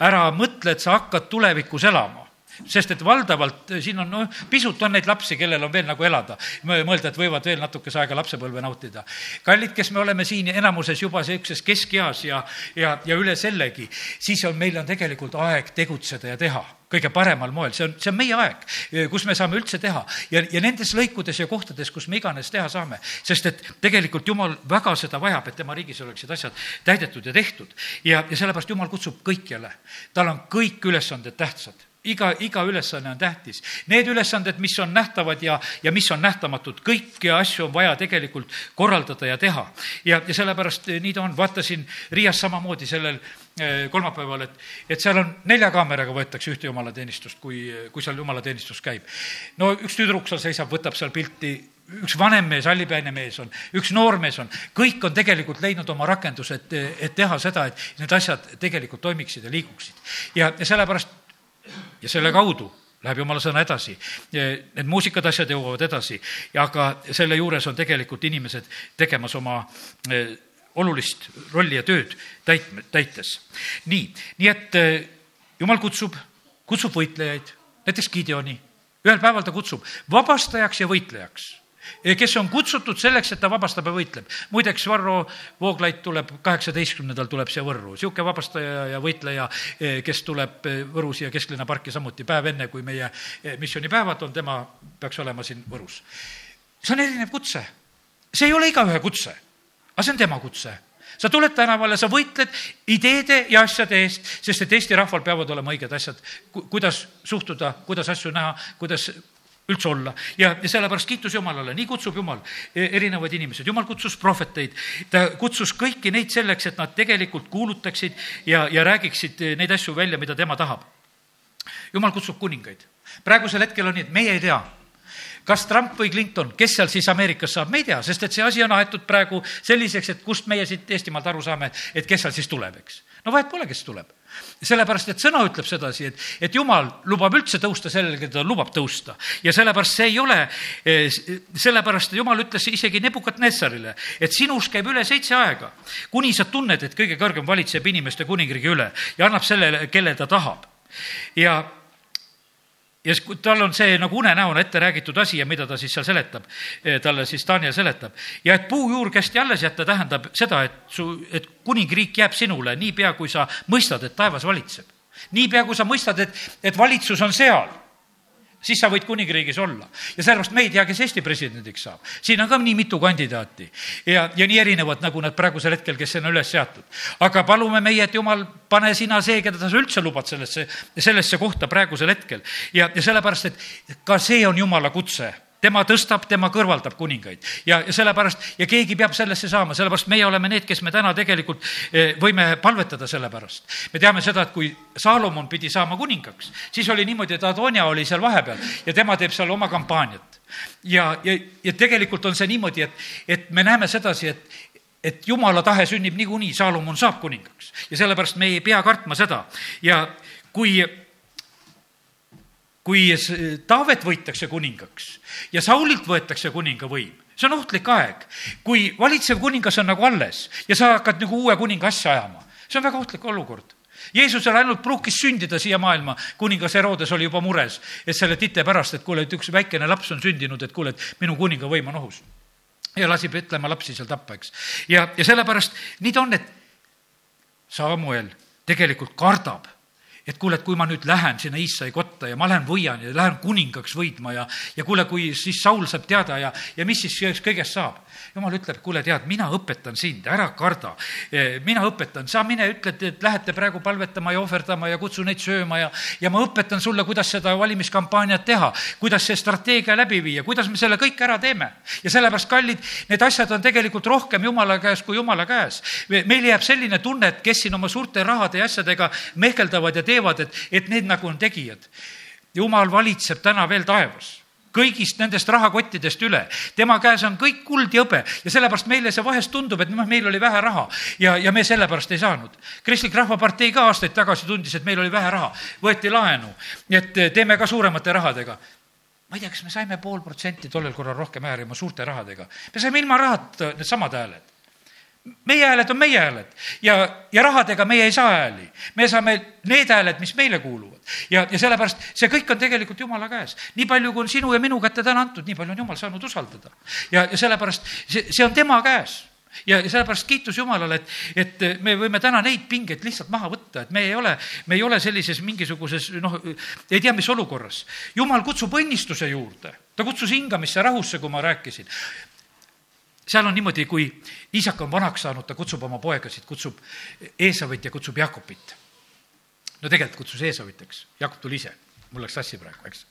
ära mõtle, et sa hakkad tulevikus elama sest et valdavalt eh, siin on, noh, pisut on neid lapsi, kellel on veel nagu elada. mõelda, et võivad veel natukese aega lapsepõlve nautida. kallid, kes me oleme siin enamuses juba niisuguses keskeas ja, ja, ja üle sellegi, siis on, meil on tegelikult aeg tegutseda ja teha kõige paremal moel, see on, see on meie aeg, eh, kus me saame üldse teha ja, ja nendes lõikudes ja kohtades, kus me iganes teha saame, sest et tegelikult Jumal väga seda vajab, et tema riigis oleksid asjad täidetud ja tehtud. ja, ja sellepärast Jumal kutsub kõikjale, tal on kõik ülesanded tähtsad iga, iga ülesanne on tähtis. Need ülesanded, mis on nähtavad ja, ja mis on nähtamatud, kõiki asju on vaja tegelikult korraldada ja teha. ja, ja sellepärast nii ta on, vaatasin Riias samamoodi sellel eh, kolmapäeval, et, et seal on nelja kaameraga võetakse ühte jumalateenistust, kui, kui seal jumalateenistus käib. no üks tüdruk seal seisab, võtab seal pilti üks vanem mees, hallipäine mees on, üks noor mees on, kõik on tegelikult leidnud oma rakenduse, et, et teha seda, et need asjad tegelikult toimiksid ja liiguksid. ja, ja sellepärast ja selle kaudu läheb jumala sõna edasi. Need muusikad, asjad jõuavad edasi, aga selle juures on tegelikult inimesed tegemas oma eh, olulist rolli ja tööd täit-, täites. nii, nii et eh, jumal kutsub, kutsub võitlejaid, näiteks Gideoni, ühel päeval ta kutsub vabastajaks ja võitlejaks kes on kutsutud selleks, et ta vabastab ja võitleb. muideks Varro Vooglaid tuleb, kaheksateistkümnendal tuleb siia Võrru, niisugune vabastaja ja võitleja, eh, kes tuleb eh, Võru siia kesklinna parki samuti, päev enne, kui meie eh, missioonipäevad on, tema peaks olema siin Võrus. see on erinev kutse. see ei ole igaühe kutse, aga see on tema kutse sa tuled tänavale, sa võitled ideede ja asjade eest, sest et Eesti rahval peavad olema õiged asjad, kuidas suhtuda, kuidas asju näha, kuidas üldse olla ja, ja sellepärast kiitus Jumalale, nii kutsub Jumal e, erinevaid inimesed, Jumal kutsus prohveteid, ta kutsus kõiki neid selleks, et nad tegelikult kuulutaksid ja, ja räägiksid e, neid asju välja, mida tema tahab. Jumal kutsub kuningaid. praegusel hetkel on nii, et meie ei tea, kas Trump või Clinton, kes seal siis Ameerikas saab, me ei tea, sest et see asi on aetud praegu selliseks, et kust meie siit Eestimaalt aru saame, et kes seal siis tuleb, eks. no vahet pole, kes tuleb sellepärast, et sõna ütleb sedasi, et, et jumal lubab üldse tõusta sellele, keda ta lubab tõusta. ja sellepärast see ei ole, eh, sellepärast jumal ütles isegi Nebukadnessarile, et sinus käib üle seitse aega, kuni sa tunned, et kõige kõrgem valitseb inimeste kuningriigi üle ja annab sellele, kelle ta tahab. ja ja tal on see nagu unenäona ette räägitud asi ja mida ta siis seal seletab, eh, talle siis Daniel seletab. ja et puujuur kästi alles jätta, tähendab seda, et su, et kuningriik jääb sinule niipea, kui sa mõistad, et taevas valitseb. niipea, kui sa mõistad, et, et valitsus on seal siis sa võid kuningriigis olla. ja sellepärast me ei tea, kes Eesti presidendiks saab. siin on ka nii mitu kandidaati ja, ja nii erinevad, nagu nad praegusel hetkel, kes on üles seatud. aga palume meie, et jumal, pane sina see, keda sa üldse lubad sellesse, sellesse kohta praegusel hetkel. ja, ja sellepärast, et ka see on jumala kutse tema tõstab, tema kõrvaldab kuningaid ja, ja sellepärast ja keegi peab sellesse saama, sellepärast meie oleme need, kes me täna tegelikult eh, võime palvetada selle pärast. me teame seda, et kui Saalomon pidi saama kuningaks, siis oli niimoodi, et Adonia oli seal vahepeal ja tema teeb seal oma kampaaniat. ja, ja, ja tegelikult on see niimoodi, et, et me näeme sedasi, et, et jumala tahe sünnib niikuinii, Saalomon saab kuningaks ja sellepärast me ei pea kartma seda ja kui kui Taavet võitakse kuningaks ja Saulilt võetakse kuninga võim, see on ohtlik aeg. kui valitsev kuningas on nagu alles ja sa hakkad nagu uue kuninga asja ajama, see on väga ohtlik olukord. Jeesusel ainult pruukis sündida siia maailma, kuningas Herodes oli juba mures, et selle tite pärast, et kuule, et üks väikene laps on sündinud, et kuule, et minu kuninga võim on ohus. ja lasi Petlemma lapsi seal tappa, eks. ja, ja sellepärast nii ta on, et Samuel tegelikult kardab et kuule, et kui ma nüüd lähen sinna Iissai kotta ja ma lähen võian ja lähen kuningaks võitma ja, ja kuule, kui siis Saul saab teada ja, ja mis siis kõigest saab jumal ütleb, kuule, tead, mina õpetan sind, ära karda. E, mina õpetan, sa mine ütled, et lähete praegu palvetama ja ohverdama ja kutsu neid sööma ja, ja ma õpetan sulle, kuidas seda valimiskampaaniat teha, kuidas see strateegia läbi viia, kuidas me selle kõik ära teeme. ja sellepärast, kallid, need asjad on tegelikult rohkem Jumala käes kui Jumala käes. meil jääb selline tunne, et kes siin oma suurte rahade ja asjadega mehkeldavad ja teevad, et, et need nagu on tegijad. jumal valitseb täna veel taevas kõigist nendest rahakottidest üle. tema käes on kõik kuld ja hõbe ja sellepärast meile see vahest tundub, et noh, meil oli vähe raha ja, ja me sellepärast ei saanud. kristlik Rahvapartei ka aastaid tagasi tundis, et meil oli vähe raha, võeti laenu, et teeme ka suuremate rahadega ma ei tea, kas me saime pool protsenti tollel korral rohkem hääli oma suurte rahadega. me saime ilma rahata needsamad hääled meie hääled on meie hääled ja, ja rahadega meie ei saa hääli. me saame need hääled, mis meile kuuluvad. ja, ja sellepärast see kõik on tegelikult Jumala käes. nii palju, kui on sinu ja minu kätte täna antud, nii palju on Jumal saanud usaldada. ja, ja sellepärast see, see on tema käes ja, ja sellepärast kiitus Jumalale, et, et me võime täna neid pingeid lihtsalt maha võtta, et me ei ole, me ei ole sellises mingisuguses noh, ei tea, mis olukorras. Jumal kutsub õnnistuse juurde, ta kutsus hingamisse, rahusse, kui ma rääkisin seal on niimoodi, kui isak on vanaks saanud, ta kutsub oma poegasid, kutsub Eesavit ja kutsub Jakobit. no tegelikult kutsus Eesavit, eks, Jakob tuli ise, mul läks sassi praegu, eks.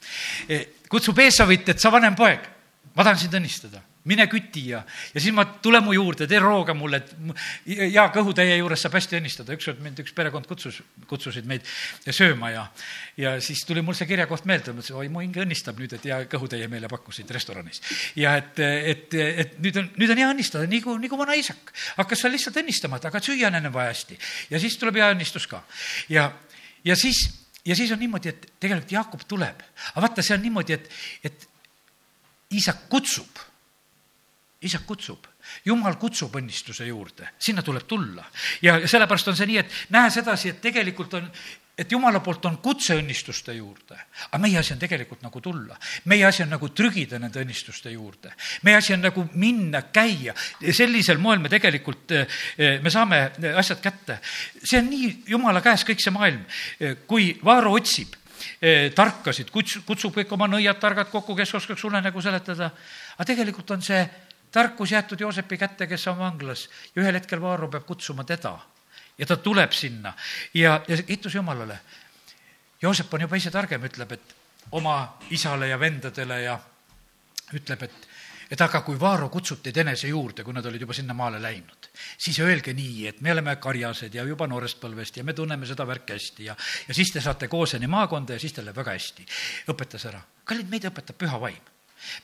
Kutsub Eesavit, et sa vanem poeg, ma tahan sind õnnistada mine küti ja, ja siis ma, tule mu juurde, tee rooga mulle, et ja kõhutäie juures saab hästi õnnistada. ükskord mind üks perekond kutsus, kutsusid meid sööma ja, ja siis tuli mul see kirjakoht meelde, mõtlesin, oi, mu hinge õnnistab nüüd, et ja kõhutäie meile pakkusid restoranis. ja et, et, et nüüd on, nüüd on hea õnnistada, nii kui, nii kui vana isak. hakkas seal lihtsalt õnnistama, et aga süüa on enne vaja hästi. ja siis tuleb hea õnnistus ka. ja, ja siis, ja siis on niimoodi, et tegelikult Jaakop tuleb. aga vaata, see on niimoodi, et, et isak kutsub isak kutsub, jumal kutsub õnnistuse juurde, sinna tuleb tulla. ja sellepärast on see nii, et näe sedasi, et tegelikult on, et jumala poolt on kutse õnnistuste juurde, aga meie asi on tegelikult nagu tulla. meie asi on nagu trügida nende õnnistuste juurde. meie asi on nagu minna, käia, sellisel moel me tegelikult, eh, me saame asjad kätte. see on nii jumala käes kõik see maailm. kui Vaaro otsib eh, tarkasid, kuts-, kutsub kõik oma nõiad targad kokku, kes oskaks unenägu seletada, aga tegelikult on see tarkus jäetud Joosepi kätte, kes on vanglas ja ühel hetkel Vaaro peab kutsuma teda ja ta tuleb sinna ja, ja kiitus Jumalale. Joosep on juba ise targem, ütleb, et oma isale ja vendadele ja ütleb, et, et aga kui Vaaro kutsub teid enese juurde, kui nad olid juba sinna maale läinud, siis öelge nii, et me oleme karjased ja juba noorest põlvest ja me tunneme seda värki hästi ja, ja siis te saate Kooseni maakonda ja siis teil läheb väga hästi. õpetas ära. kallid, meid õpetab püha vaim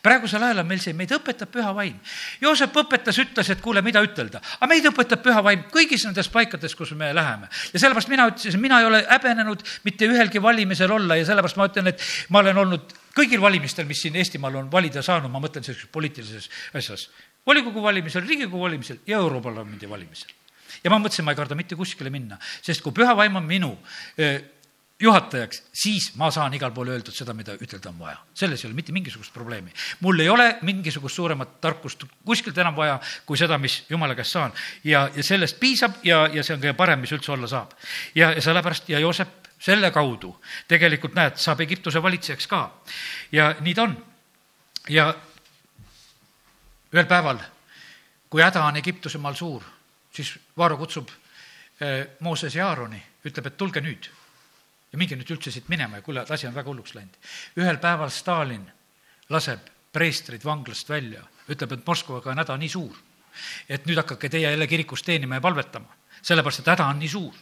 praegusel ajal on meil see, meid õpetab püha vaim. Joosep õpetas, ütles, et kuule, mida ütelda, aga meid õpetab püha vaim kõigis nendes paikades, kus me läheme. ja sellepärast mina ütlesin, mina ei ole häbenenud mitte ühelgi valimisel olla ja sellepärast ma ütlen, et ma olen olnud kõigil valimistel, mis siin Eestimaal on valida saanud, ma mõtlen sellises poliitilises asjas. volikogu valimisel, Riigikogu valimisel ja Europarlamendi valimisel. ja ma mõtlesin, ma ei karda mitte kuskile minna, sest kui püha vaim on minu juhatajaks, siis ma saan igal pool öeldud seda, mida ütelda on vaja. selles ei ole mitte mingisugust probleemi. mul ei ole mingisugust suuremat tarkust kuskilt enam vaja, kui seda, mis jumala käest saan. ja, ja sellest piisab ja, ja see on kõige parem, mis üldse olla saab. ja, ja sellepärast ja Joosep selle kaudu tegelikult näed, saab Egiptuse valitsejaks ka. ja nii ta on. ja ühel päeval, kui häda on Egiptuse maal suur, siis Vaaro kutsub eh, Mooses ja Aaroni, ütleb, et tulge nüüd ja minge nüüd üldse siit minema ja kuule, asi on väga hulluks läinud. ühel päeval Stalin laseb preestrid vanglast välja, ütleb, et Moskvaga on häda nii suur, et nüüd hakake teie jälle kirikus teenima ja palvetama, sellepärast et häda on nii suur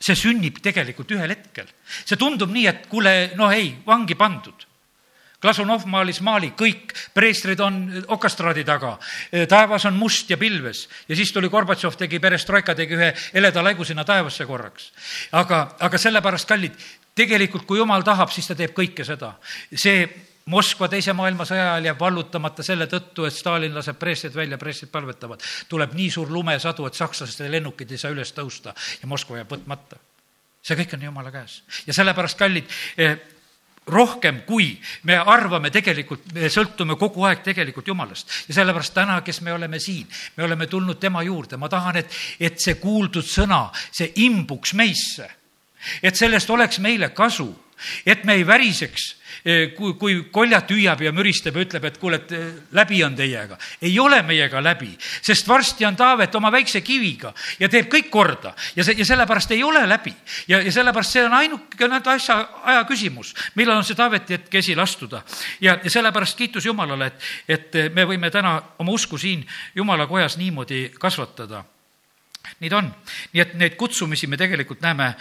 see sünnib tegelikult ühel hetkel. see tundub nii, et kuule, no ei, vangi pandud. Klasunov maalis maali, kõik preestrid on okastraadi taga, taevas on must ja pilves ja siis tuli Gorbatšov, tegi perestroika, tegi ühe heleda laigu sinna taevasse korraks. aga, aga sellepärast, kallid, tegelikult kui jumal tahab, siis ta teeb kõike seda. see Moskva teise maailmasõja ajal jääb vallutamata selle tõttu, et Stalin laseb preestrid välja, preestrid palvetavad. tuleb nii suur lumesadu, et sakslaste lennukid ei saa üles tõusta ja Moskva jääb võtmata. see kõik on jumala käes ja sellepärast, kallid eh, rohkem, kui me arvame tegelikult, me sõltume kogu aeg tegelikult Jumalast. ja sellepärast täna, kes me oleme siin, me oleme tulnud tema juurde, ma tahan, et, et see kuuldud sõna, see imbuks meisse et sellest oleks meile kasu, et me ei väriseks kui, kui koljat hüüab ja müristab ja ütleb, et kuule, et läbi on teiega. ei ole meiega läbi, sest varsti on Taavet oma väikse kiviga ja teeb kõik korda ja see, ja sellepärast ei ole läbi. ja, ja sellepärast see on ainukene asja, aja küsimus, millal on see Taaveti hetk esile astuda. ja, ja sellepärast kiitus Jumalale, et, et me võime täna oma usku siin Jumala kojas niimoodi kasvatada nii ta on. nii et neid kutsumisi me tegelikult näeme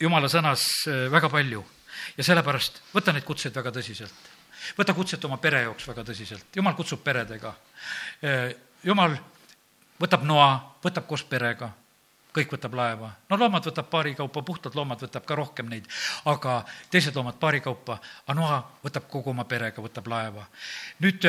Jumala sõnas väga palju ja sellepärast võta neid kutseid väga tõsiselt. võta kutset oma pere jaoks väga tõsiselt, jumal kutsub peredega. jumal võtab noa, võtab koos perega, kõik võtab laeva. no loomad võtab paari kaupa, puhtad loomad võtab ka rohkem neid, aga teised loomad paari kaupa, aga noa võtab kogu oma perega, võtab laeva. nüüd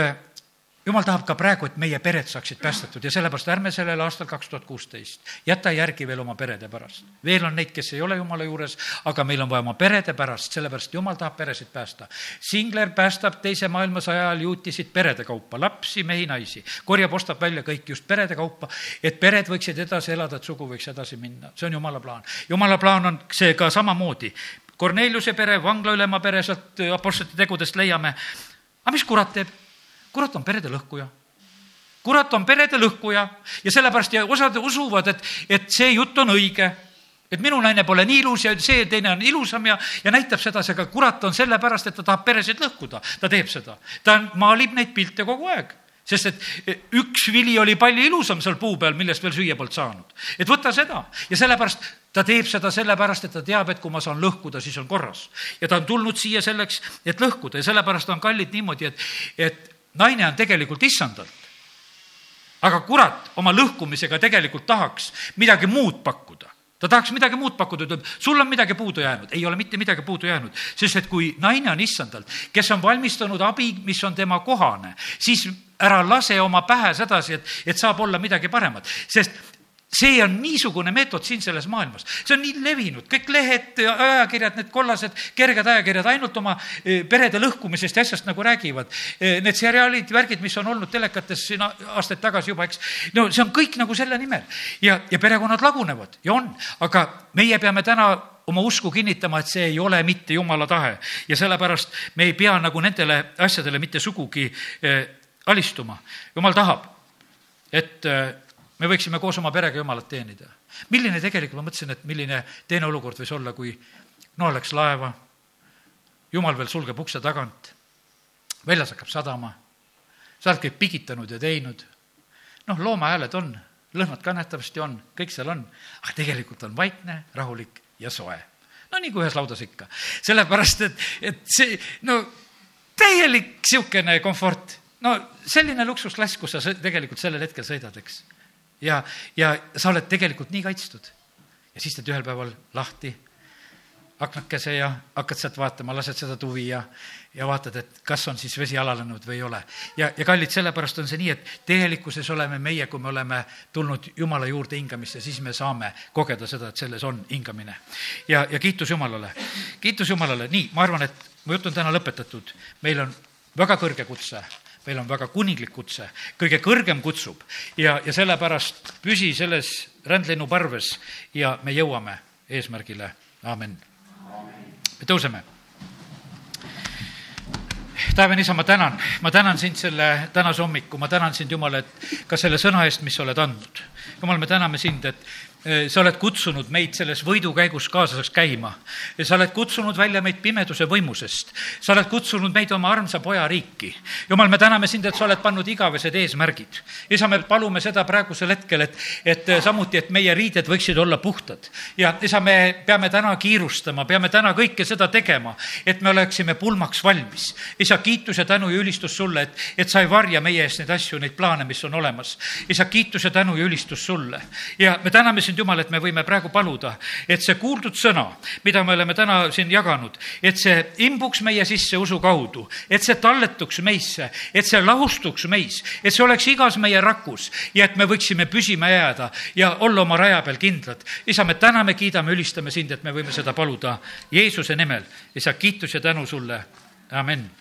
jumal tahab ka praegu, et meie pered saaksid päästetud ja sellepärast ärme sellel aastal kaks tuhat kuusteist jäta järgi veel oma perede pärast. veel on neid, kes ei ole jumala juures, aga meil on vaja oma perede pärast, sellepärast jumal tahab peresid päästa. Singler päästab teise maailmasõja ajal juutisid perede kaupa, lapsi, mehi, naisi, korjab, ostab välja kõik just perede kaupa, et pered võiksid edasi elada, et sugu võiks edasi minna, see on jumala plaan. jumala plaan on see ka samamoodi. Korneliuse pere, vanglaülema pere, sealt Apostlite tegudest leiame. aga mis kurat teeb? Kurat on perede lõhkuja kurat on perede lõhkuja ja sellepärast ja osad usuvad, et, et see jutt on õige. et minu naine pole nii ilus ja see teine on ilusam ja, ja näitab sedasi, aga kurat on sellepärast, et ta tahab peresid lõhkuda. ta teeb seda, ta maalib neid pilte kogu aeg sest et üks vili oli palju ilusam seal puu peal, millest veel süüa polnud saanud. et võta seda ja sellepärast ta teeb seda sellepärast, et ta teab, et kui ma saan lõhkuda, siis on korras. ja ta on tulnud siia selleks, et lõhkuda ja sellepärast on kallid niimoodi, et, et naine on tegelikult issandalt. aga kurat oma lõhkumisega tegelikult tahaks midagi muud pakkuda ta tahaks midagi muud pakkuda, ütleb, sul on midagi puudu jäänud. ei ole mitte midagi puudu jäänud, sest et kui naine on issandalt, kes on valmistanud abi, mis on tema kohane, siis ära lase oma pähe sedasi, et, et saab olla midagi paremat, sest see on niisugune meetod siin selles maailmas, see on nii levinud, kõik lehed, ajakirjad, need kollased kerged ajakirjad ainult oma eh, perede lõhkumisest ja asjast nagu räägivad. Eh, need seriaalid, värgid, mis on olnud telekates siin aastaid tagasi juba, eks, no see on kõik nagu selle nimel. Ja, ja perekonnad lagunevad. Ja on, aga meie peame täna oma usku kinnitama, et see ei ole mitte jumala tahe. Ja sellepärast me ei pea nagu nendele asjadele mitte sugugi eh, alistuma. jumal tahab, et me võiksime koos oma perega Jumalat teenida. milline tegelikult, ma mõtlesin, et milline teine olukord võis olla, kui Noa läks laeva, Jumal veel sulgeb ukse tagant, väljas hakkab sadama, sa oled kõik pigitanud ja teinud, noh, loomahääled on, lõhnad ka nähtavasti on, kõik seal on, aga tegelikult on vaikne, rahulik ja soe. no nii kui ühes laudas ikka. sellepärast, et, et see, no täielik niisugune komfort, no selline luksusklass, kus sa tegelikult sellel hetkel sõidad, eks ja, ja sa oled tegelikult nii kaitstud. ja siis teed ühel päeval lahti aknakese ja hakkad sealt vaatama, lased seda tuvi ja, ja vaatad, et kas on siis vesi alanenud või ei ole. ja, ja kallid, sellepärast on see nii, et tegelikkuses oleme meie, kui me oleme tulnud Jumala juurde hingamisse, siis me saame kogeda seda, et selles on hingamine. ja, ja kiitus Jumalale, kiitus Jumalale, nii, ma arvan, et mu jutt on täna lõpetatud, meil on väga kõrge kutse meil on väga kuninglik kutse, kõige kõrgem kutsub ja, ja sellepärast püsi selles rändlinnu parves ja me jõuame eesmärgile, aamen. me tõuseme. taevane isa, ma tänan, ma tänan sind selle tänase hommiku, ma tänan sind, Jumal, et ka selle sõna eest, mis sa oled andnud. Jumal, me täname sind, et sa oled kutsunud meid selles võidukäigus kaaslaseks käima. sa oled kutsunud välja meid pimeduse võimusest. sa oled kutsunud meid oma armsa poja riiki. jumal, me täname sind, et sa oled pannud igavesed eesmärgid. isa, me palume seda praegusel hetkel, et, et äh, samuti, et meie riided võiksid olla puhtad. ja isa, me peame täna kiirustama, peame täna kõike seda tegema, et me oleksime pulmaks valmis. isa, kiitus ja tänu ja ülistus sulle, et, et sa ei varja meie eest neid asju, neid plaane, mis on olemas. isa, kiitus ja tänu ja ülistus sulle. ja me täname sind sind, Jumal, et me võime praegu paluda, et see kuuldud sõna, mida me oleme täna siin jaganud, et see imbuks meie sisse usu kaudu, et see talletuks meisse, et see lahustuks meis, et see oleks igas meie rakus ja et me võiksime püsima jääda ja olla oma raja peal kindlad. isa, me täname, kiidame, ülistame sind, et me võime seda paluda Jeesuse nimel. isa, kiitus ja tänu sulle, amin